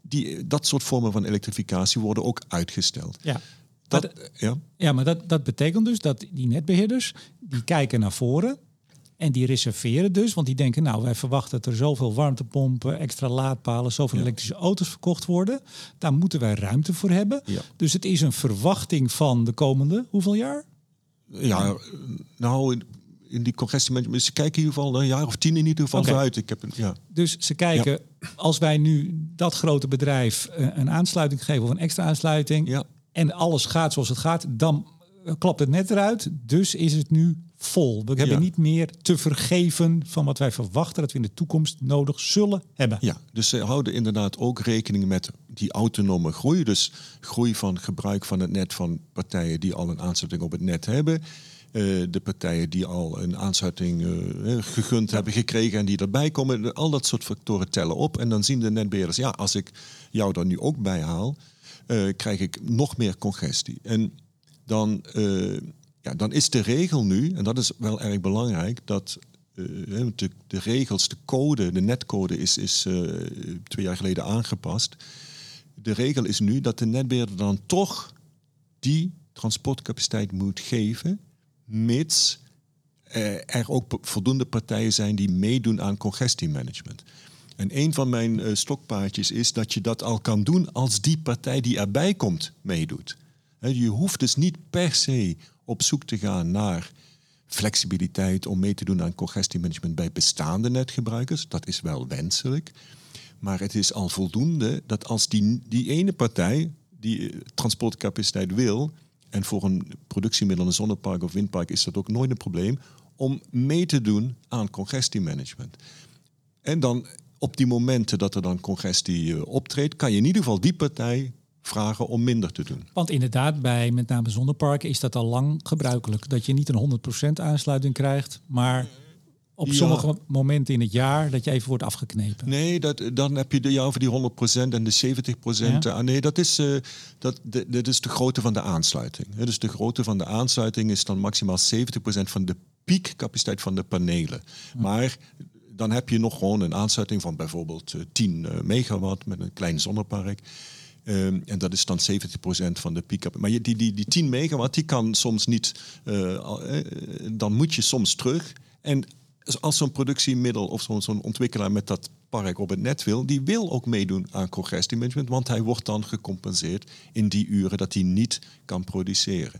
die, dat soort vormen van elektrificatie worden ook uitgesteld. Ja. Dat, ja. ja, maar dat, dat betekent dus dat die netbeheerders die kijken naar voren en die reserveren dus, want die denken, nou, wij verwachten dat er zoveel warmtepompen, extra laadpalen, zoveel ja. elektrische auto's verkocht worden. Daar moeten wij ruimte voor hebben. Ja. Dus het is een verwachting van de komende hoeveel jaar? Ja, nou, in die congestiemanagement, ze kijken in ieder geval een jaar of tien in ieder geval okay. vooruit. Ik heb een, ja. Dus ze kijken, als wij nu dat grote bedrijf een aansluiting geven of een extra aansluiting en alles gaat zoals het gaat, dan klapt het net eruit. Dus is het nu vol. We hebben niet meer te vergeven van wat wij verwachten dat we in de toekomst nodig zullen hebben. Ja, dus ze houden inderdaad ook rekening met die autonome groei. Dus groei van gebruik van het net van partijen die al een aansluiting op het net hebben. Uh, de partijen die al een aansluiting uh, gegund hebben gekregen en die erbij komen. Al dat soort factoren tellen op. En dan zien de netbeheerders, ja, als ik jou er nu ook bij haal, uh, krijg ik nog meer congestie. En dan, ja, dan is de regel nu, en dat is wel erg belangrijk, dat de, de, regels, de code, de netcode is, is twee jaar geleden aangepast. De regel is nu dat de netbeheerder dan toch die transportcapaciteit moet geven mits er ook voldoende partijen zijn die meedoen aan congestiemanagement. En een van mijn stokpaardjes is dat je dat al kan doen als die partij die erbij komt meedoet. Je hoeft dus niet per se op zoek te gaan naar flexibiliteit om mee te doen aan congestiemanagement bij bestaande netgebruikers. Dat is wel wenselijk. Maar het is al voldoende dat als die, die ene partij die eh, transportcapaciteit wil, en voor een productiemiddel, een zonnepark of windpark, is dat ook nooit een probleem om mee te doen aan congestiemanagement. En dan op die momenten dat er dan congestie uh, optreedt, kan je in ieder geval die partij vragen om minder te doen. Want inderdaad, bij met name zonneparken is dat al lang gebruikelijk. Dat je niet een 100% aansluiting krijgt, maar op Ja. sommige momenten in het jaar dat je even wordt afgeknepen. Nee, dat, dan heb je de, ja, over die 100% en de 70%. Ja. Ah, nee, dat is, eh, dat, de, dat is de grootte van de aansluiting. Dus de grootte van de aansluiting is dan maximaal 70% van de piekcapaciteit van de panelen. Maar dan heb je nog gewoon een aansluiting van bijvoorbeeld eh, 10 eh, megawatt met een klein zonnepark. Ehm, en dat is dan 70% van de piek. Maar die, die, die 10 megawatt, die kan soms niet. eh, eh, dan moet je soms terug. En als zo'n productiemiddel of zo'n ontwikkelaar met dat park op het net wil, die wil ook meedoen aan congestiemanagement, want hij wordt dan gecompenseerd in die uren dat hij niet kan produceren.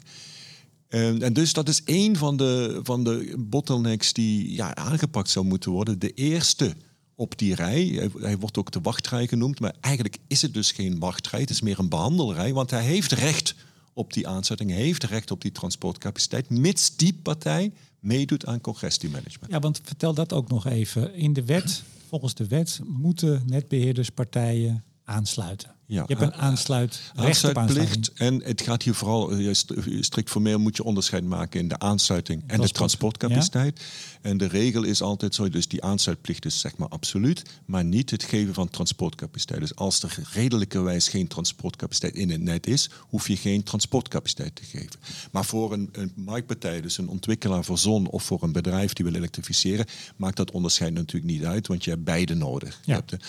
En, en dus dat is één van de, van de bottlenecks die ja, aangepakt zou moeten worden. De eerste op die rij, hij, wordt ook de wachtrij genoemd, maar eigenlijk is het dus geen wachtrij, het is meer een behandelrij, want hij heeft recht op die aanzetting, hij heeft recht op die transportcapaciteit, mits die partij meedoet aan congestiemanagement. Ja, want vertel dat ook nog even. In de wet, volgens de wet, moeten netbeheerderspartijen aansluiten. Ja, je hebt een aansluit. Aansluitplicht. En het gaat hier vooral, eh, st- strikt formeel moet je onderscheid maken in de aansluiting en de Transport, transportcapaciteit. En de regel is altijd zo, dus die aansluitplicht is zeg maar absoluut, maar niet het geven van transportcapaciteit. Dus als er redelijkerwijs geen transportcapaciteit in het net is, hoef je geen transportcapaciteit te geven. Maar voor een, een marktpartij, dus een ontwikkelaar voor zon of voor een bedrijf die wil elektrificeren, maakt dat onderscheid natuurlijk niet uit, want je hebt beide nodig. Je Ja. hebt de-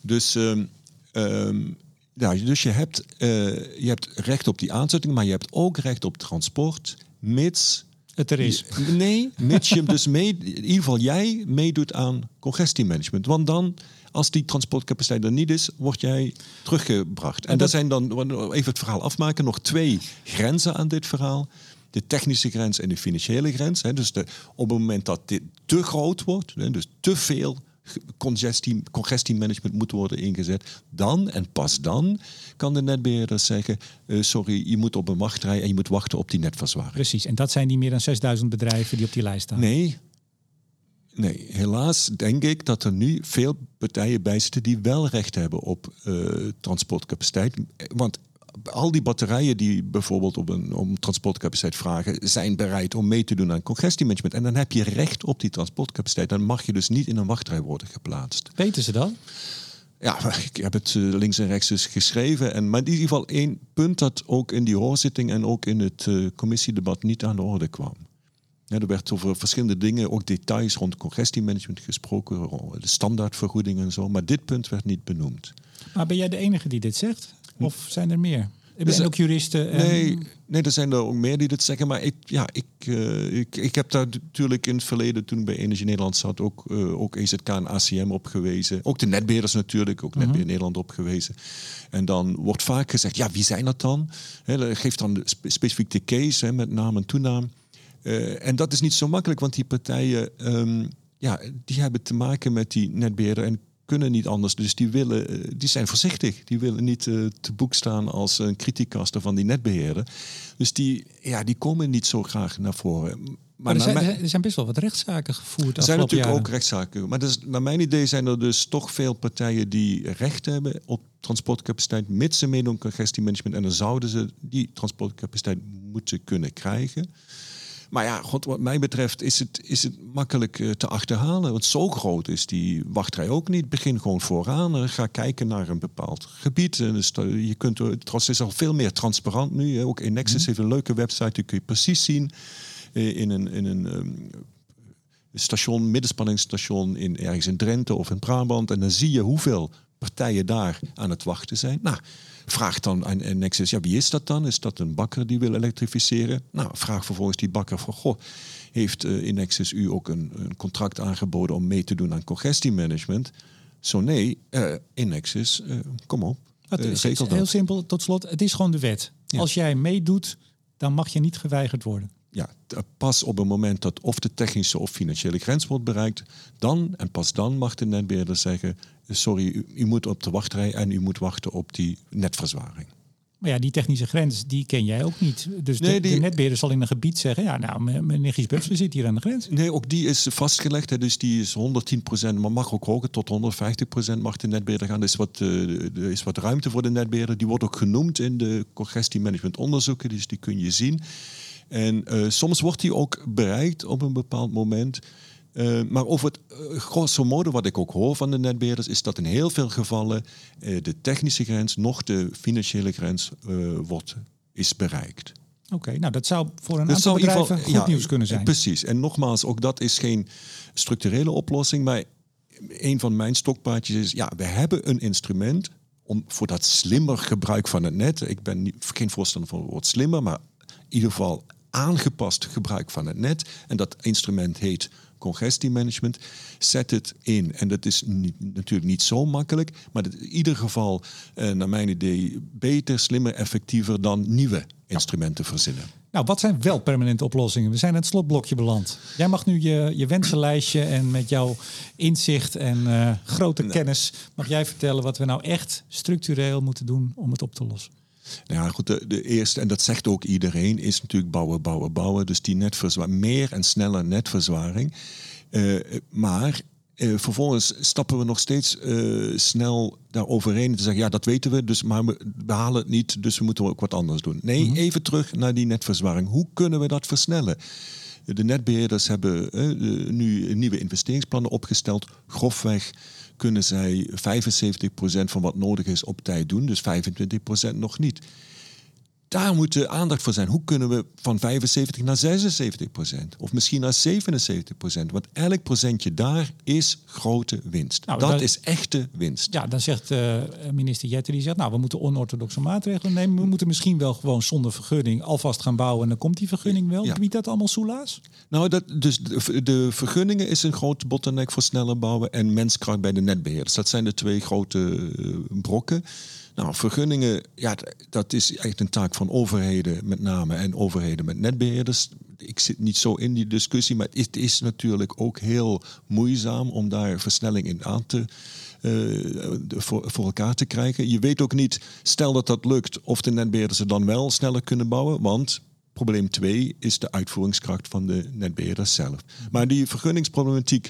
dus ehm, ehm, ja, dus je hebt, eh, je hebt recht op die aanzetting, maar je hebt ook recht op transport, mits... Het er is. Nee, mits je dus mee, in ieder geval jij meedoet aan congestiemanagement. Want dan, als die transportcapaciteit er niet is, word jij teruggebracht. En, dat- er zijn dan, even het verhaal afmaken, nog twee grenzen aan dit verhaal. De technische grens en de financiële grens. Hè. Dus de, op het moment dat dit te groot wordt, hè, dus te veel congestie, congestiemanagement moet worden ingezet, dan en pas dan kan de netbeheerder zeggen, eh, sorry, je moet op een wachtrij en je moet wachten op die netverzwaring. Precies. En dat zijn die meer dan 6000 bedrijven die op die lijst staan. Nee. Nee, helaas denk ik dat er nu veel partijen bij zitten die wel recht hebben op eh, transportcapaciteit. Want al die batterijen die bijvoorbeeld op een, om transportcapaciteit vragen, zijn bereid om mee te doen aan congestiemanagement. En dan heb je recht op die transportcapaciteit. Dan mag je dus niet in een wachtrij worden geplaatst. Weten ze dat? Ja, ik heb het eh, links en rechts dus geschreven. En, maar in ieder geval één punt dat ook in die hoorzitting en ook in het eh, commissiedebat niet aan de orde kwam. Ja, er werd over verschillende dingen, ook details rond congestiemanagement gesproken, rond de standaardvergoeding en zo. Maar dit punt werd niet benoemd. Maar ben jij de enige die dit zegt? Of zijn er meer? Er zijn ook juristen. En... Nee, nee, er zijn er ook meer die dit zeggen. Maar ik, ja, ik, eh, ik, ik heb daar natuurlijk in het verleden, toen bij Energie Nederland zat, ook, eh, ook EZK en ACM op gewezen. Ook de netbeheerders natuurlijk, ook Netbeheer Nederland op gewezen. En dan wordt vaak gezegd, ja, wie zijn dat dan? Hè, geef dan spe- specifiek de case, met naam en toenaam. Eh, en dat is niet zo makkelijk, want die partijen ehm, ja, die hebben te maken met die netbeheerder en kunnen niet anders. Dus die, willen, eh, die zijn voorzichtig. Die willen niet eh, te boek staan als een criticaster van die netbeheerder. Dus die, ja, die komen niet zo graag naar voren. Maar, Maar er, zijn, mijn- er zijn best wel wat rechtszaken gevoerd. er zijn natuurlijk jaren. ook rechtszaken. Maar dus, naar mijn idee zijn er dus toch veel partijen die recht hebben op transportcapaciteit, mits ze meedoen aan congestiemanagement. En dan zouden ze die transportcapaciteit moeten kunnen krijgen. Maar ja, god, wat mij betreft is het, is het makkelijk eh, te achterhalen. Want zo groot is die wachtrij ook niet. Begin gewoon vooraan. eh, Ga kijken naar een bepaald gebied. Eh, Dus dat- je kunt, trouwens, het is al veel meer transparant nu. hè. Ook Nexus heeft een leuke website. Die kun je precies zien eh, in een, in een ehm, station, middenspanningsstation in, ergens in Drenthe of in Brabant. En dan zie je hoeveel partijen daar aan het wachten zijn. Nou, vraag dan aan aan Nexus, ja, wie is dat dan? Is dat een bakker die wil elektrificeren? Nou, vraag vervolgens die bakker van, goh, heeft eh, in Nexus u ook een, een contract aangeboden om mee te doen aan congestiemanagement? Zo nee, eh in Nexus, eh, kom op, Het eh, is heel dat. simpel, tot slot. Het is gewoon de wet. Ja. Als jij meedoet, dan mag je niet geweigerd worden. Ja, pas op het moment dat of de technische of financiële grens wordt bereikt, dan en pas dan mag de netbeheerder zeggen: sorry, u, u moet op de wachtrij en u moet wachten op die netverzwaring. Maar ja, die technische grens, die ken jij ook niet. Dus Nee, de, die- de netbeheerder zal in een gebied zeggen... ja, nou, m- meneer Giesbubs, we zitten hier aan de grens. Nee, ook die is vastgelegd. Hè, dus die is 110%, maar mag ook hoger, tot 150% mag de netbeheerder gaan. Er is, wat, eh, er is wat ruimte voor de netbeheerder. Die wordt ook genoemd in de congestiemanagement onderzoeken, dus die kun je zien. En eh, soms wordt die ook bereikt op een bepaald moment. Uh, maar over het uh, grosso modo, wat ik ook hoor van de netbeheerders, is dat in heel veel gevallen uh, de technische grens, nog de financiële grens, wordt, is bereikt. Oké, nou dat zou voor een dat aantal bedrijven geval, goed ja, nieuws kunnen zijn. Precies. En nogmaals, ook dat is geen structurele oplossing, maar een van mijn stokpaardjes is, ja, we hebben een instrument om voor dat slimmer gebruik van het net. Ik ben niet, geen voorstander van het woord slimmer, maar in ieder geval aangepast gebruik van het net. En dat instrument heet congestiemanagement. Zet het in. En dat is niet, natuurlijk niet zo makkelijk, maar in ieder geval, eh, naar mijn idee, beter, slimmer, effectiever dan nieuwe instrumenten verzinnen. Nou, wat zijn wel permanente oplossingen? We zijn in het slotblokje beland. Jij mag nu je, je wensenlijstje en met jouw inzicht en uh, grote nou. kennis... mag jij vertellen wat we nou echt structureel moeten doen om het op te lossen. Nou ja, goed, de, de, eerste, en dat zegt ook iedereen, is natuurlijk bouwen, bouwen, bouwen. Dus die netverzwaring, meer en sneller netverzwaring. Uh, maar uh, vervolgens stappen we nog steeds uh, snel daaroverheen te zeggen, ja, dat weten we, dus, maar we, halen het niet, dus we moeten ook wat anders doen. Nee, mm -hmm. even terug naar die netverzwaring. Hoe kunnen we dat versnellen? De netbeheerders hebben nu nieuwe investeringsplannen opgesteld. Grofweg kunnen zij 75% van wat nodig is op tijd doen, dus 25% nog niet daar moet de aandacht voor zijn. Hoe kunnen we van 75 naar 76 procent? Of misschien naar 77 procent? Want elk procentje daar is grote winst. Nou, dat, is echte winst. Ja, dan zegt uh, minister Jetter, die zegt... nou, we moeten onorthodoxe maatregelen nemen. We moeten misschien wel gewoon zonder vergunning alvast gaan bouwen... en dan komt die vergunning wel. Ja. Biedt dat allemaal soelaas? Nou, dat, dus de, de, vergunningen is een grote bottleneck voor sneller bouwen... en menskracht bij de netbeheerders. Dat zijn de twee grote uh, brokken. Nou, vergunningen, ja, dat is echt een taak van overheden met name en overheden met netbeheerders. Ik zit niet zo in die discussie, maar het is natuurlijk ook heel moeizaam om daar versnelling in aan te, uh, voor, voor, elkaar te krijgen. Je weet ook niet, stel dat dat lukt, of de netbeheerders er dan wel sneller kunnen bouwen, want probleem 2 is de uitvoeringskracht van de netbeheerders zelf. Maar die vergunningsproblematiek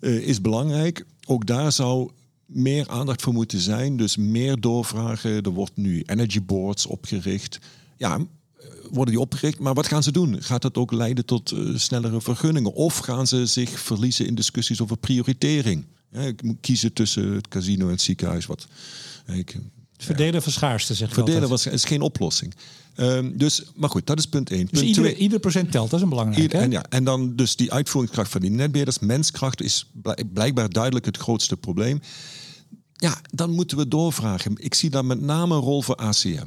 uh, is belangrijk. Ook daar zou meer aandacht voor moeten zijn. Dus meer doorvragen. Er wordt nu energy boards opgericht. Ja, eh, worden die opgericht, maar wat gaan ze doen? Gaat dat ook leiden tot uh, snellere vergunningen? Of gaan ze zich verliezen in discussies over prioritering? Ik moet kiezen tussen het casino en het ziekenhuis. Wat, ik, Verdelen verschaarste, zeg Verdelen was, is geen oplossing. Um, dus, maar goed, dat is punt 1. Dus ieder, ieder, procent telt, dat is een belangrijk. en, ja, en dan dus die uitvoeringskracht van die netbeheerders. Menskracht is blijkbaar duidelijk het grootste probleem. Ja, dan moeten we doorvragen. Ik zie daar met name een rol voor ACM.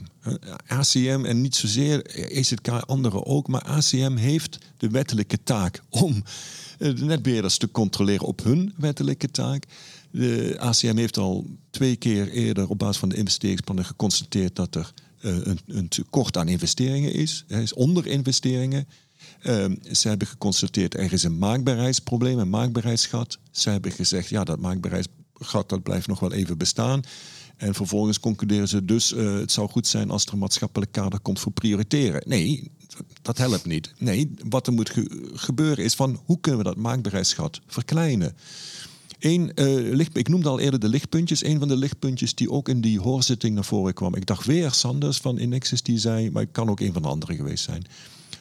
ACM en niet zozeer EZK, anderen ook, maar ACM heeft de wettelijke taak om eh, de netbeheerders te controleren op hun wettelijke taak. De ACM heeft al twee keer eerder op basis van de investeringsplannen geconstateerd dat er uh, een, een, tekort aan investeringen is. Er is onderinvesteringen. Uh, ze hebben geconstateerd er is een maakbaarheidsprobleem, een maakbaarheidsgat. Ze hebben gezegd ja, dat maakbaarheidsprobleem gat dat blijft nog wel even bestaan. En vervolgens concluderen ze dus, uh, het zou goed zijn als er een maatschappelijk kader komt voor prioriteren. Nee, dat helpt niet. Nee, wat er moet gebeuren is van hoe kunnen we dat maakbaarheidsgat verkleinen. Eén, uh, licht, ik noemde al eerder de lichtpuntjes. Een van de lichtpuntjes die ook in die hoorzitting naar voren kwam. Ik dacht weer Sanders van Inexis die zei, maar het kan ook een van de anderen geweest zijn.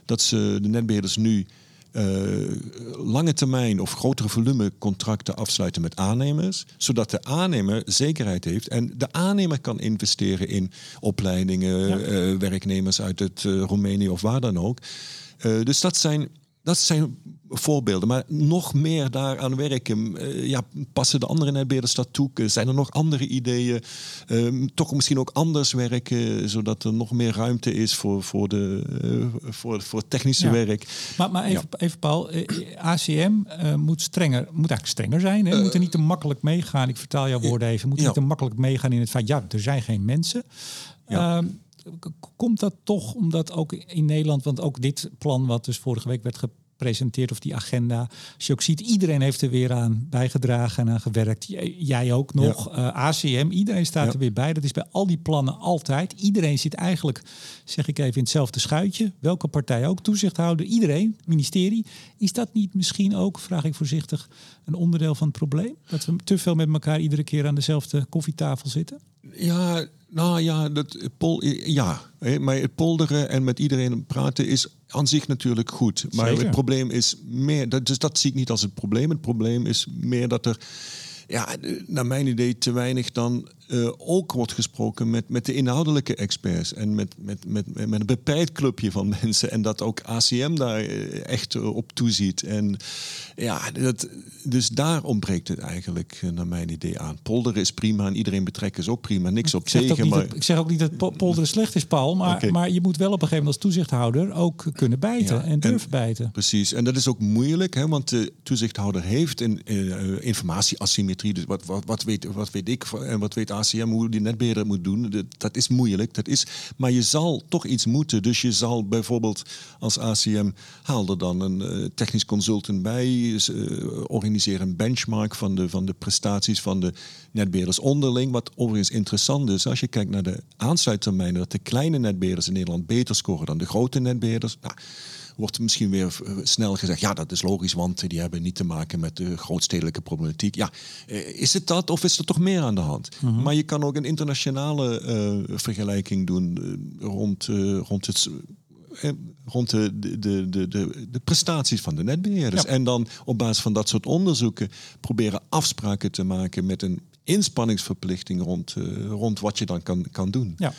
Dat ze de netbeheerders nu uh, lange termijn of grotere volume contracten afsluiten met aannemers, zodat de aannemer zekerheid heeft en de aannemer kan investeren in opleidingen, ja. uh, werknemers uit het uh, Roemenië of waar dan ook. dus dat zijn dat zijn voorbeelden. Maar nog meer daaraan werken. Uh, ja, passen de andere netbeheerders dat toe? Zijn er nog andere ideeën? Uh, toch misschien ook anders werken, zodat er nog meer ruimte is voor, voor, de, uh, voor, voor technische ja. werk. Maar, maar even, ja. even Paul, ACM moet, strenger, moet eigenlijk strenger zijn. Hè? moet er niet te makkelijk meegaan. Ik vertaal jouw woorden even. Moet niet te makkelijk meegaan in het feit, ja, er zijn geen mensen. Ehm, komt dat toch omdat ook in Nederland, want ook dit plan wat dus vorige week werd gepresenteerd of die agenda, als je ook ziet, iedereen heeft er weer aan bijgedragen en aan gewerkt. Jij ook nog, ja. uh, ACM, iedereen staat ja. er weer bij. Dat is bij al die plannen altijd. Iedereen zit eigenlijk, zeg ik even, in hetzelfde schuitje. Welke partij ook, toezichthouder, iedereen, ministerie. Is dat niet misschien ook, vraag ik voorzichtig, een onderdeel van het probleem? Dat we te veel met elkaar iedere keer aan dezelfde koffietafel zitten? Ja, nou ja, dat, pol, ja. Maar het polderen en met iedereen praten is aan zich natuurlijk goed. Maar Zeker. het probleem is meer, dat, dus dat zie ik niet als het probleem. Het probleem is meer dat er, ja, naar mijn idee, te weinig dan uh, ook wordt gesproken met, met de inhoudelijke experts en met, met, met, met een beperkt clubje van mensen. En dat ook ACM daar uh, echt op toeziet. En ja, dat, dus daar ontbreekt het eigenlijk naar mijn idee aan. Polderen is prima en iedereen betrekken is ook prima. Niks op tegen. Maar... Dat, ik zeg ook niet dat polderen slecht is, Paul. Maar, okay. maar je moet wel op een gegeven moment als toezichthouder ook kunnen bijten ja, en durven en, bijten. Precies. En dat is ook moeilijk, hè, want de toezichthouder heeft een informatieasymmetrie. Dus wat, wat, wat, weet, wat weet ik en wat weet ACM, hoe die netbeheerder moet doen, dat, is moeilijk. Dat is, maar je zal toch iets moeten. Dus je zal bijvoorbeeld als ACM haal er dan een uh, technisch consultant bij, uh, organiseer een benchmark van de, van de prestaties van de netbeheerders onderling. Wat overigens interessant is, als je kijkt naar de aansluittermijnen, dat de kleine netbeheerders in Nederland beter scoren dan de grote netbeheerders. Nou, wordt misschien weer snel gezegd, ja, dat is logisch, want die hebben niet te maken met de grootstedelijke problematiek. Ja, is het dat of is er toch meer aan de hand? Mm -hmm. Maar je kan ook een internationale uh, vergelijking doen rond, uh, rond het rond de, de, de, de, de prestaties van de netbeheerders. En dan op basis van dat soort onderzoeken proberen afspraken te maken met een inspanningsverplichting rond, rond wat je dan kan, kan doen. Ja.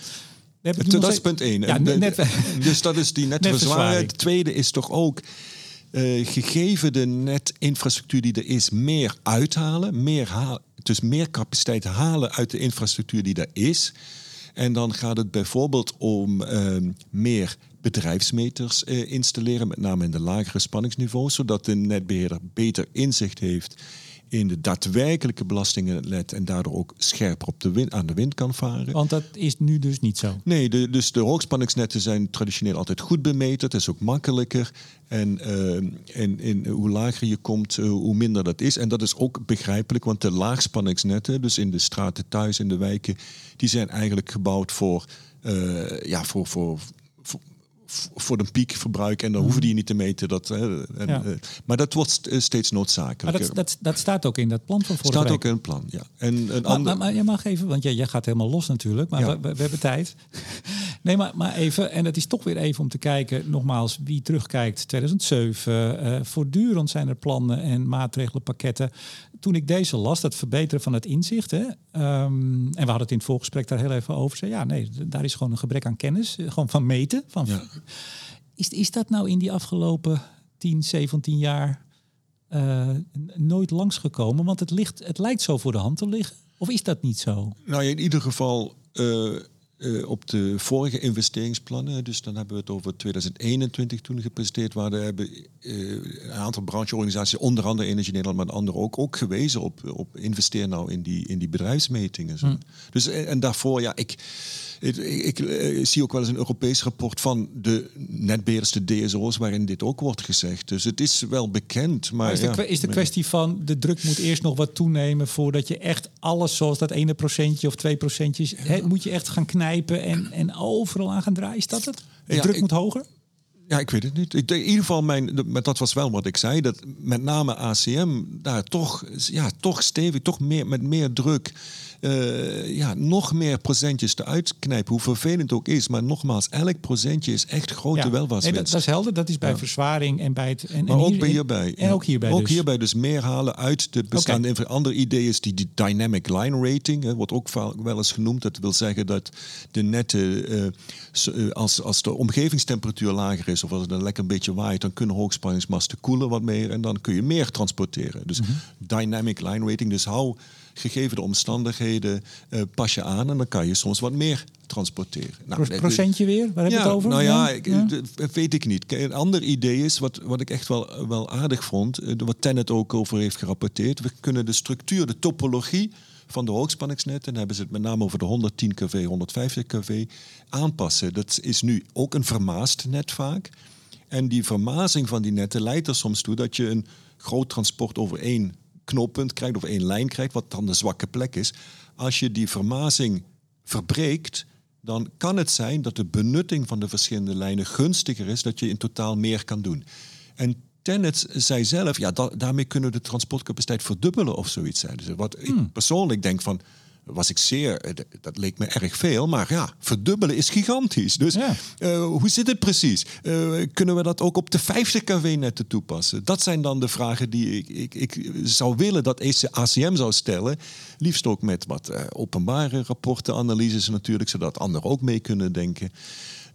Dat is punt één. Ja, net, dus dat is die netverzwaring. Het tweede is toch ook, uh, gegeven de netinfrastructuur die er is, meer uithalen. Meer dus meer capaciteit halen uit de infrastructuur die er is. En dan gaat het bijvoorbeeld om uh, meer bedrijfsmeters uh, installeren, met name in de lagere spanningsniveaus, zodat de netbeheerder beter inzicht heeft in de daadwerkelijke belastingen let en daardoor ook scherper op de wind, aan de wind kan varen. Want dat is nu dus niet zo. Nee, de, dus de hoogspanningsnetten zijn traditioneel altijd goed bemeten. Het is ook makkelijker. En, uh, en, en hoe lager je komt, uh, hoe minder dat is. En dat is ook begrijpelijk, want de laagspanningsnetten, dus in de straten thuis, in de wijken, die zijn eigenlijk gebouwd voor, uh, ja, voor, voor, voor voor een piekverbruik en dan hoeven die niet te meten. Dat, hè, en, ja. uh, maar dat wordt steeds noodzakelijker. Maar dat, dat, dat, staat ook in dat plan van vorige staat week. ook in het plan, ja. En een maar, ander... maar, maar je mag even, want jij, jij gaat helemaal los natuurlijk, maar ja. we, we, hebben tijd. nee, maar, maar even, en het is toch weer even om te kijken, nogmaals, wie terugkijkt, 2007, uh, voortdurend zijn er plannen en maatregelenpakketten. Toen ik deze las, dat verbeteren van het inzicht, hè, um, en we hadden het in het voorgesprek daar heel even over, zei ja, nee, daar is gewoon een gebrek aan kennis, gewoon van meten, van ja. Is, is dat nou in die afgelopen 10, 17 jaar uh, nooit langsgekomen? Want het, ligt, het lijkt zo voor de hand te liggen. Of is dat niet zo? Nou, in ieder geval uh, uh, op de vorige investeringsplannen, dus dan hebben we het over 2021 toen gepresenteerd waren, hebben een aantal brancheorganisaties, onder andere Energie Nederland, maar andere ook, ook gewezen op, op investeer nou in die, in die bedrijfsmetingen. Hm. Dus, en, en daarvoor, ja, ik. Ik, ik, ik, zie ook wel eens een Europees rapport van de netbeheerders, de DSO's, waarin dit ook wordt gezegd. Dus het is wel bekend. Maar, maar is, de, is de kwestie van de druk moet eerst nog wat toenemen voordat je echt alles zoals dat ene procentje of twee procentjes, ja. he, moet je echt gaan knijpen en, en overal aan gaan draaien? Is dat het? De ja, druk moet hoger? Ja, ik weet het niet. Ik, in ieder geval, mijn, dat was wel wat ik zei. Dat met name ACM daar toch, ja, toch stevig, toch meer, met meer druk. Uh, ja, nog meer procentjes te uitknijpen. Hoe vervelend het ook is. Maar nogmaals, elk procentje is echt grote ja, welvaartswinst. Nee, dat, dat, is helder. Dat is bij ja. verzwaring en bij het... En, maar en ook hier, bij hierbij. En, ook hierbij Ook dus. hierbij dus meer halen uit de bestaande okay. Andere idee is die, die dynamic line rating. Hè, wordt ook wel eens genoemd. Dat wil zeggen dat de netten... Uh, als, als de omgevingstemperatuur lager is... of als het een lekker beetje waait... dan kunnen hoogspanningsmasten koelen wat meer... en dan kun je meer transporteren. Dus mm -hmm. dynamic line rating. Dus hou gegeven de omstandigheden uh, pas je aan en dan kan je soms wat meer transporteren. Nou, Pro procentje weer? Waar heb je ja, het over? Nou ja, ik, ja, weet ik niet. Een ander idee is, wat, wat ik echt wel, wel aardig vond, wat Tennet ook over heeft gerapporteerd. We kunnen de structuur, de topologie van de hoogspanningsnetten, hebben ze het met name over de 110 kV, 150 kV, aanpassen. Dat is nu ook een vermaast net vaak. En die vermazing van die netten leidt er soms toe dat je een groot transport over één knooppunt krijgt of één lijn krijgt, wat dan de zwakke plek is. Als je die vermazing verbreekt, dan kan het zijn dat de benutting van de verschillende lijnen gunstiger is, dat je in totaal meer kan doen. En Tennet zei zelf, ja, da daarmee kunnen we de transportcapaciteit verdubbelen of zoiets zijn. Dus wat hmm. ik persoonlijk denk van, was ik zeer, eh, dat leek me erg veel, maar ja, verdubbelen is gigantisch. Dus eh, hoe zit het precies? Uh, kunnen we dat ook op de 50 kW-netten toepassen? Dat zijn dan de vragen die ik, ik, ik zou willen dat ACM zou stellen. Liefst ook met wat openbare rapporten, analyses natuurlijk, zodat anderen ook mee kunnen denken.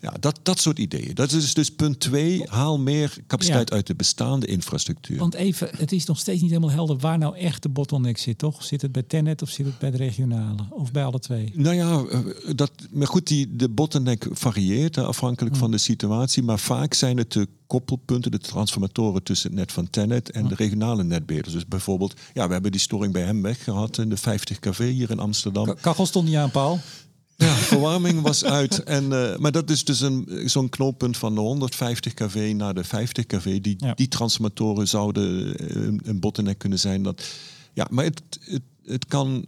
Ja, dat, dat soort ideeën. Dat is dus punt twee. Haal meer capaciteit uit de bestaande infrastructuur. Want even, het is nog steeds niet helemaal helder waar nou echt de bottleneck zit, toch? Zit het bij Tenet of zit het bij de regionale? Of bij alle twee? Nou ja, eh, dat, maar goed, die, de bottleneck varieert afhankelijk hmm. van de situatie. Maar vaak zijn het de koppelpunten, de transformatoren tussen het net van Tenet en de regionale netbeheerders. Dus bijvoorbeeld, ja, we hebben die storing bij hem weg gehad in de 50 kV hier in Amsterdam. Kachel stond niet aan, Paul. Ja, verwarming was uit. En, uh, maar dat is dus zo'n knooppunt van de 150 kV naar de 50 kV. Die, die transformatoren zouden uh, een bottleneck kunnen zijn. Dat, ja, maar het, het, het kan.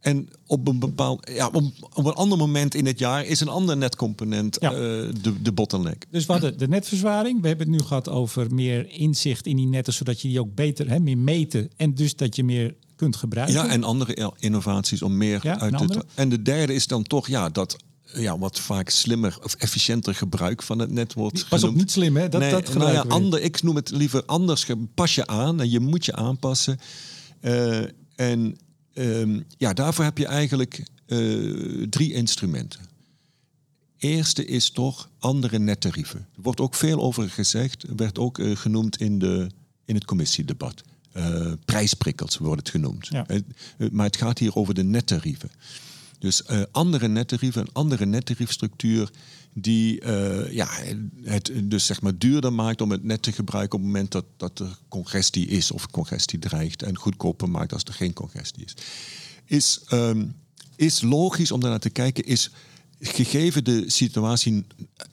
En op een bepaald, ja, op, op, een ander moment in het jaar is een ander netcomponent ja. uh, de, de bottleneck. Dus we hadden de netverzwaring. We hebben het nu gehad over meer inzicht in die netten, zodat je die ook beter, hè, meer meten. En dus dat je meer kunt gebruiken. Ja, en andere innovaties om meer uit te... En de derde is dan toch ja, dat ja, wat vaak slimmer of efficiënter gebruik van het net wordt Pas op, niet slim hè? Dat, nee, dat nou ja, ander, ik noem het liever anders. Pas je aan en je moet je aanpassen. Uh, en um, ja, daarvoor heb je eigenlijk uh, drie instrumenten. Eerste is toch andere nettarieven. Er wordt ook veel over gezegd. werd ook uh, genoemd in, de, in het commissiedebat. Uh, prijsprikkels wordt het genoemd. Ja. Uh, maar het gaat hier over de nettarieven. Dus uh, andere nettarieven, een andere nettariefstructuur die ja, het dus zeg maar duurder maakt om het net te gebruiken op het moment dat, dat er congestie is of congestie dreigt en goedkoper maakt als er geen congestie is. Is, um, is logisch om daarnaar te kijken, is gegeven de situatie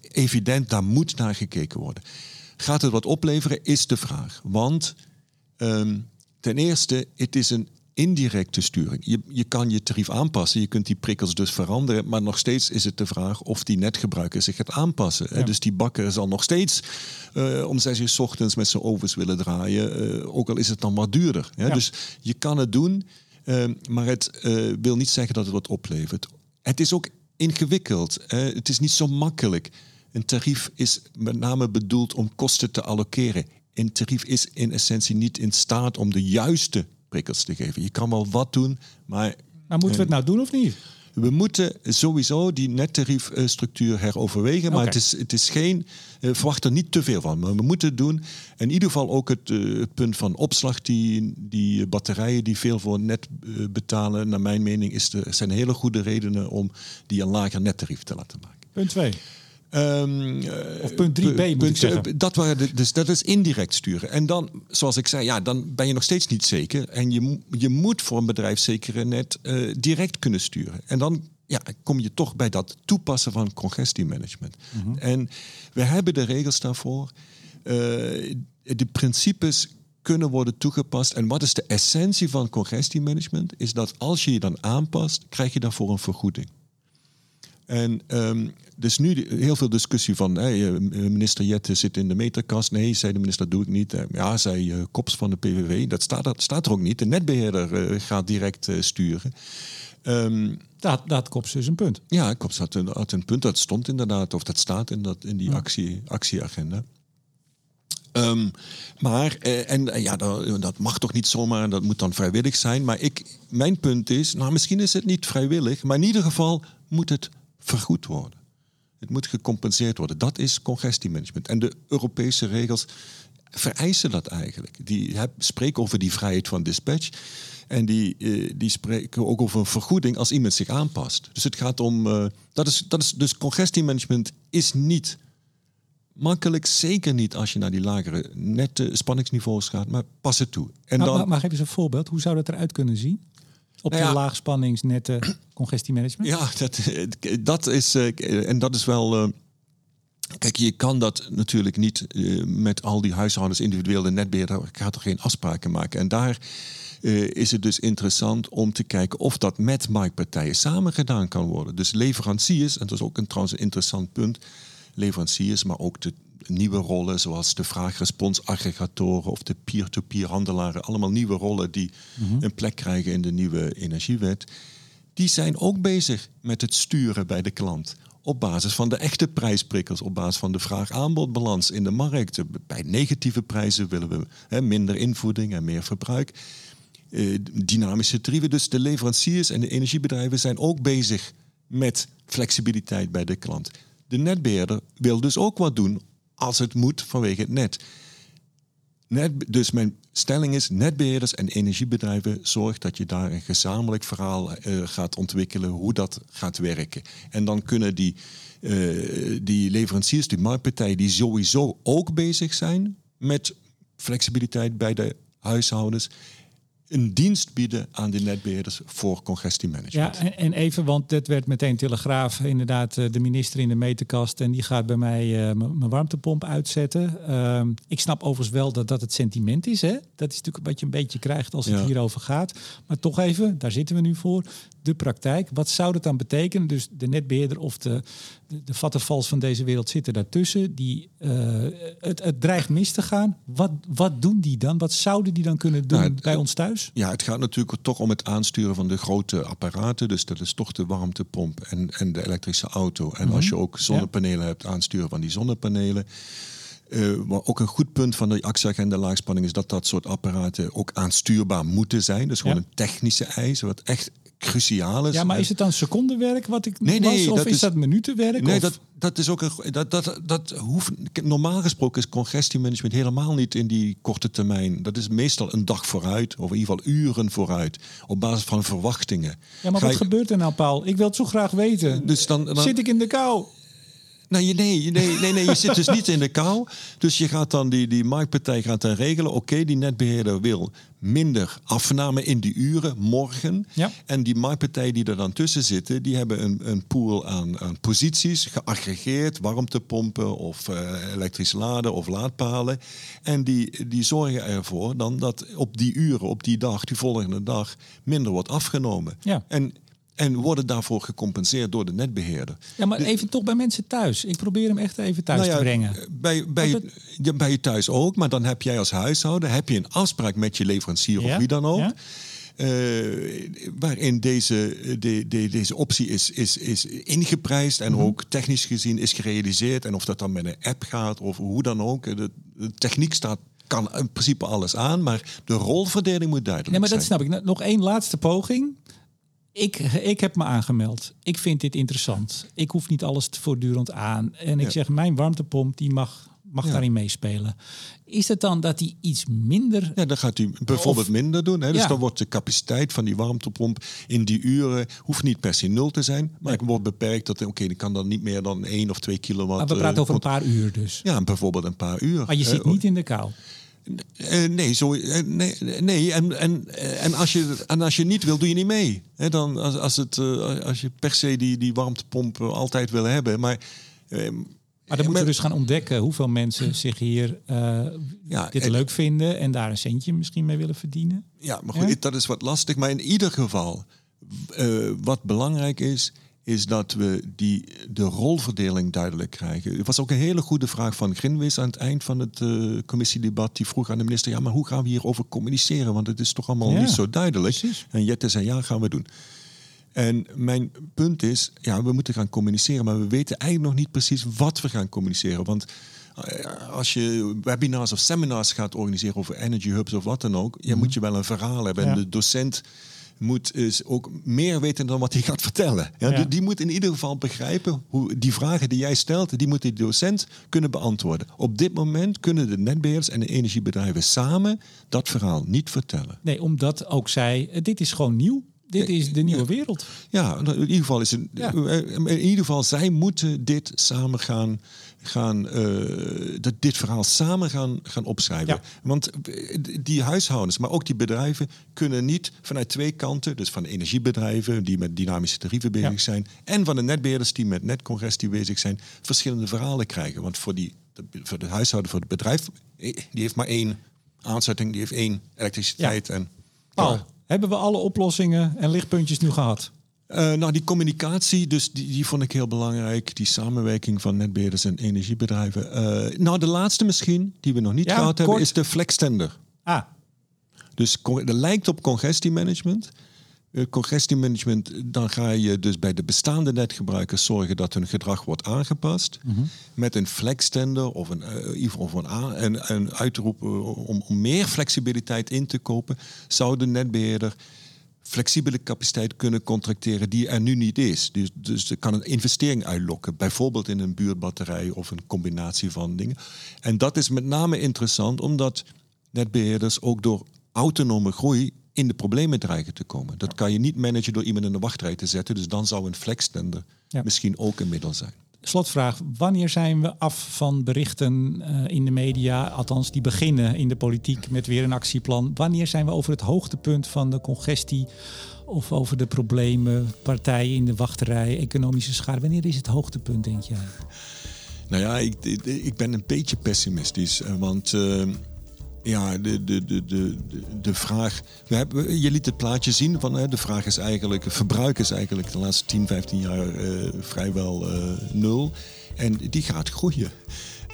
evident, daar moet naar gekeken worden. Gaat het wat opleveren, is de vraag. Want Um, ten eerste, het is een indirecte sturing. Je, je kan je tarief aanpassen, je kunt die prikkels dus veranderen, maar nog steeds is het de vraag of die netgebruiker zich gaat aanpassen. Dus die bakker zal nog steeds uh, om zes uur s ochtends met zijn ovens willen draaien, uh, ook al is het dan wat duurder. Ja? Dus je kan het doen, uh, maar het uh, wil niet zeggen dat het wat oplevert. Het is ook ingewikkeld. het is niet zo makkelijk. Een tarief is met name bedoeld om kosten te allokeren een tarief is in essentie niet in staat om de juiste prikkels te geven. Je kan wel wat doen, maar... Maar moeten we het nou doen of niet? We moeten sowieso die nettariefstructuur heroverwegen. Maar het, is, het is geen. Uh, verwacht er niet te veel van. Maar we moeten het doen. In ieder geval ook het, uh, het punt van opslag. Die, die batterijen die veel voor net uh, betalen. Naar mijn mening is er, zijn hele goede redenen om die een lager nettarief te laten maken. Punt 2. Um, of punt 3b moet zeggen. Dat, waren de, dus dat is indirect sturen. En dan, zoals ik zei, ja, dan ben je nog steeds niet zeker. En je, je moet voor een bedrijf zeker net uh, direct kunnen sturen. En dan ja, kom je toch bij dat toepassen van congestiemanagement. Mm -hmm. En we hebben de regels daarvoor. Uh, de principes kunnen worden toegepast. En wat is de essentie van congestiemanagement? Is dat als je je dan aanpast, krijg je daarvoor een vergoeding. En um, dus nu heel veel discussie van hey, eh, minister Jette zit in de meterkast. Nee, zei de minister, dat doe ik niet. Eh, ja, zei uh, Kops van de PVV, dat staat, dat staat er ook niet. De netbeheerder uh, gaat direct uh, sturen. Um, dat, dat Kops dus een punt. Ja, Kops had een, had een punt. Dat stond inderdaad, of dat staat in, dat, in die actie, actieagenda. Um, maar, en ja, dat, dat, mag toch niet zomaar, dat moet dan vrijwillig zijn. Maar ik, mijn punt is, nou misschien is het niet vrijwillig, maar in ieder geval moet het vergoed worden. Het moet gecompenseerd worden. Dat is congestiemanagement. En de Europese regels vereisen dat eigenlijk. Die spreken over die vrijheid van dispatch. En die, uh, die spreken ook over een vergoeding als iemand zich aanpast. Dus het gaat om. Uh, dat is, dat is, dus congestiemanagement is niet makkelijk. Zeker niet als je naar die lagere nette spanningsniveaus gaat. Maar pas het toe. En maar, dan, maar, maar geef eens een voorbeeld. Hoe zou dat eruit kunnen zien? Op nou ja, de laagspanningsnetten congestiemanagement? Ja, dat, dat is. Uh, en dat is wel. Uh, kijk, je kan dat natuurlijk niet uh, met al die huishoudens individueel de netbeheerder gaat er geen afspraken maken. En daar is het dus interessant om te kijken of dat met marktpartijen samen gedaan kan worden. Dus leveranciers, en dat is ook een trouwens een interessant punt, leveranciers, maar ook de nieuwe rollen, zoals de vraagrespons-aggregatoren of de peer-to-peer handelaren. Allemaal nieuwe rollen die mhm. een plek krijgen in de nieuwe energiewet. die zijn ook bezig met het sturen bij de klant. Op basis van de echte prijsprikkels, op basis van de vraag-aanbodbalans in de markt. Bij negatieve prijzen willen we hè, minder invoeding en meer verbruik. Eh, dynamische tarieven. Dus de leveranciers en de energiebedrijven zijn ook bezig met flexibiliteit bij de klant. De netbeheerder wil dus ook wat doen als het moet vanwege het net. net dus mijn stelling is, netbeheerders en energiebedrijven, zorg dat je daar een gezamenlijk verhaal uh, gaat ontwikkelen hoe dat gaat werken. En dan kunnen die, uh, die leveranciers, die marktpartijen, die sowieso ook bezig zijn met flexibiliteit bij de huishoudens, een dienst bieden aan de netbeheerders voor congestiemanagement. Ja, en, en, even, want dit werd meteen Telegraaf, inderdaad eh, de minister in de meterkast en die gaat bij mij uh, mijn warmtepomp uitzetten. Uh, ik snap overigens wel dat dat het sentiment is. Hè? Dat is natuurlijk wat je een beetje krijgt als het ja. hierover gaat. Maar toch even, daar zitten we nu voor. De praktijk, wat zou dat dan betekenen? Dus de netbeheerder of de, de, de vattenvals van deze wereld zitten daartussen. Die, uh, het, het dreigt mis te gaan. Wat, wat doen die dan? Wat zouden die dan kunnen doen nou, het, bij ons thuis? Ja, het gaat natuurlijk toch om het aansturen van de grote apparaten. Dus dat is toch de warmtepomp en, en de elektrische auto. En mm -hmm. als je ook zonnepanelen ja. hebt, aansturen van die zonnepanelen. Uh, maar ook een goed punt van de actieagenda laagspanning is dat dat soort apparaten ook aanstuurbaar moeten zijn. Dus gewoon ja. een technische eis, wat echt cruciaal is. Ja, maar is het dan secondenwerk wat ik nee, nee, was, of dat is, is dat minutenwerk? Nee, of? dat, dat is ook een, dat, dat, dat hoeft, normaal gesproken is congestiemanagement helemaal niet in die korte termijn. Dat is meestal een dag vooruit, of in ieder geval uren vooruit, op basis van verwachtingen. Ja, maar Ga wat je, gebeurt er nou, Paul? Ik wil het zo graag weten. Dus dan, dan Zit ik in de kou? Nee, nee, nee, nee, nee, je zit dus niet in de kou. Dus je gaat dan, die, die marktpartij gaat dan regelen. Oké, okay, die netbeheerder wil minder afname in die uren morgen. Ja. En die marktpartijen die er dan tussen zitten, die hebben een, een pool aan, aan posities, geaggregeerd, warmtepompen of uh, elektrisch laden of laadpalen. En die, die zorgen ervoor dan dat op die uren, op die dag, die volgende dag, minder wordt afgenomen. Ja. En en worden daarvoor gecompenseerd door de netbeheerder. Ja, maar even toch bij mensen thuis. Ik probeer hem echt even thuis nou ja, te brengen. Bij, bij, het... ja, bij je thuis ook, maar dan heb jij als huishouden heb je een afspraak met je leverancier ja? of wie dan ook. Uh, waarin deze, de, de, deze optie is, is, is ingeprijsd en mm -hmm. ook technisch gezien is gerealiseerd. En of dat dan met een app gaat of hoe dan ook. De, de techniek staat kan in principe alles aan, maar de rolverdeling moet duidelijk zijn. Nee, maar dat zijn. snap ik. Nog één laatste poging. Ik, ik heb me aangemeld. Ik vind dit interessant. Ik hoef niet alles voortdurend aan. En ik ja. zeg, mijn warmtepomp die mag, mag ja. daarin meespelen. Is het dan dat hij iets minder... Ja, dan gaat hij bijvoorbeeld of, minder doen. Hè? Dus ja. dan wordt de capaciteit van die warmtepomp in die uren... hoeft niet per se nul te zijn. Maar nee. wordt beperkt dat... Oké, okay, dan kan dan niet meer dan 1 of 2 kilowatt... Maar we praten uh, over een paar uur dus. Ja, bijvoorbeeld een paar uur. Maar je zit niet in de kou. Uh, nee, zo, uh, nee, nee. En, en, en, als je, en als je niet wil, doe je niet mee. He, dan, als, als, het, uh, als je per se die, die warmtepomp altijd wil hebben. Maar, maar dan moeten we dus gaan ontdekken hoeveel mensen zich hier ja, dit en, leuk vinden en daar een centje misschien mee willen verdienen. Ja, maar goed, ja? dat is wat lastig. Maar in ieder geval, wat belangrijk is, is dat we die, de rolverdeling duidelijk krijgen. Het was ook een hele goede vraag van Grinwis aan het eind van het uh, commissiedebat. Die vroeg aan de minister, ja, maar hoe gaan we hierover communiceren? Want het is toch allemaal ja, niet zo duidelijk. Precies. En Jette zei, ja, gaan we doen. En mijn punt is, ja, we moeten gaan communiceren, maar we weten eigenlijk nog niet precies wat we gaan communiceren. Want als je webinars of seminars gaat organiseren over energy hubs of wat dan ook, mm -hmm. ja, moet je wel een verhaal hebben. Ja. En de docent moet is ook meer weten dan wat hij gaat vertellen. Ja, ja. Die moet in ieder geval begrijpen hoe die vragen die jij stelt, die moet die docent kunnen beantwoorden. Op dit moment kunnen de netbeheerders en de energiebedrijven samen dat verhaal niet vertellen. Nee, omdat ook zij, dit is gewoon nieuw. Dit is de nieuwe wereld. Ja, in ieder geval is het. Ja. In ieder geval, zij moeten dit samen gaan gaan uh, dat dit verhaal samen gaan, gaan opschrijven. Ja. Want die huishoudens, maar ook die bedrijven, kunnen niet vanuit twee kanten, dus van energiebedrijven die met dynamische tarieven bezig ja. zijn, en van de netbeheerders die met netcongestie bezig zijn, verschillende verhalen krijgen. Want voor, die, voor de huishouden, voor het bedrijf, die heeft maar één aanzetting, die heeft één elektriciteit. Ja. En, Paul, hebben we alle oplossingen en lichtpuntjes nu gehad? Uh, nou, die communicatie, dus die, die vond ik heel belangrijk. Die samenwerking van netbeheerders en energiebedrijven. Uh, nou, de laatste misschien, die we nog niet ja, gehad kort. hebben, is de flextender. Ah. Dus dat lijkt op congestiemanagement. Uh, congestiemanagement, dan ga je dus bij de bestaande netgebruikers zorgen dat hun gedrag wordt aangepast. Mhm. Met een flextender of een, uh, of een, een, een uitroep om, om meer flexibiliteit in te kopen, zou de netbeheerder flexibele capaciteit kunnen contracteren die er nu niet is. Dus, dus er kan een investering uitlokken, bijvoorbeeld in een buurtbatterij of een combinatie van dingen. En dat is met name interessant omdat netbeheerders ook door autonome groei in de problemen dreigen te komen. Dat kan je niet managen door iemand in de wachtrij te zetten. Dus dan zou een flextender ja. misschien ook een middel zijn. Slotvraag, wanneer zijn we af van berichten uh, in de media, althans die beginnen in de politiek met weer een actieplan? Wanneer zijn we over het hoogtepunt van de congestie of over de problemen, partijen in de wachterij, economische schade? Wanneer is het hoogtepunt, denk jij? Nou ja, ik, ik ben een beetje pessimistisch, want... Uh, ja, de, de, de, de, de vraag. We hebben, je liet het plaatje zien van hè, de vraag is eigenlijk, verbruik is eigenlijk de laatste 10, 15 jaar uh, vrijwel uh, nul. En die gaat groeien.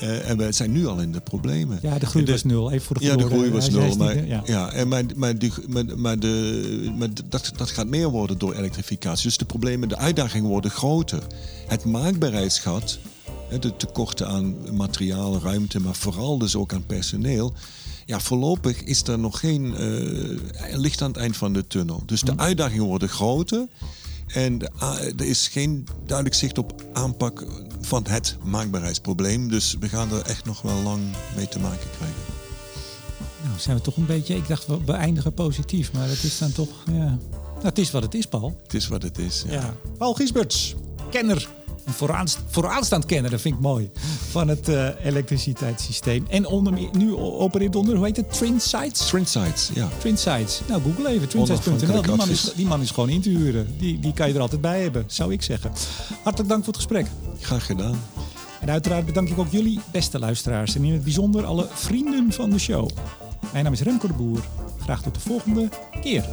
Uh, en we zijn nu al in de problemen. Ja, de groei was nul. Even voor de Ja, de groei was nul. Maar, ja. ja. en maar, maar, die, maar, maar, de, maar dat, dat gaat meer worden door elektrificatie. Dus de problemen, de uitdagingen worden groter. Het maakbaarheidsgat, de tekorten aan materiaal, ruimte, maar vooral dus ook aan personeel ja, voorlopig is er nog geen uh, licht aan het eind van de tunnel. Dus de uitdagingen worden groter. En er is geen duidelijk zicht op aanpak van het maakbaarheidsprobleem. Dus we gaan er echt nog wel lang mee te maken krijgen. Nou, zijn we toch een beetje. Ik dacht, we eindigen positief, maar het is dan toch. Ja. Nou, het is wat het is, Paul. Het is wat het is. Ja. ja. Paul Giesberts, kenner een vooraanst vooraanstaand kennen, dat vind ik mooi, van het uh, elektriciteitssysteem. En onder, nu opereert onder, hoe heet het, Trinsites? Trinsites, ja. Trinsites. Nou, google even, trinsites.nl. Die, man is, die man is gewoon in te huren. Die, die kan je er altijd bij hebben, zou ik zeggen. Hartelijk dank voor het gesprek. Graag gedaan. En uiteraard bedank ik ook jullie, beste luisteraars. En in het bijzonder alle vrienden van de show. Mijn naam is Remco de Boer. Graag tot de volgende keer.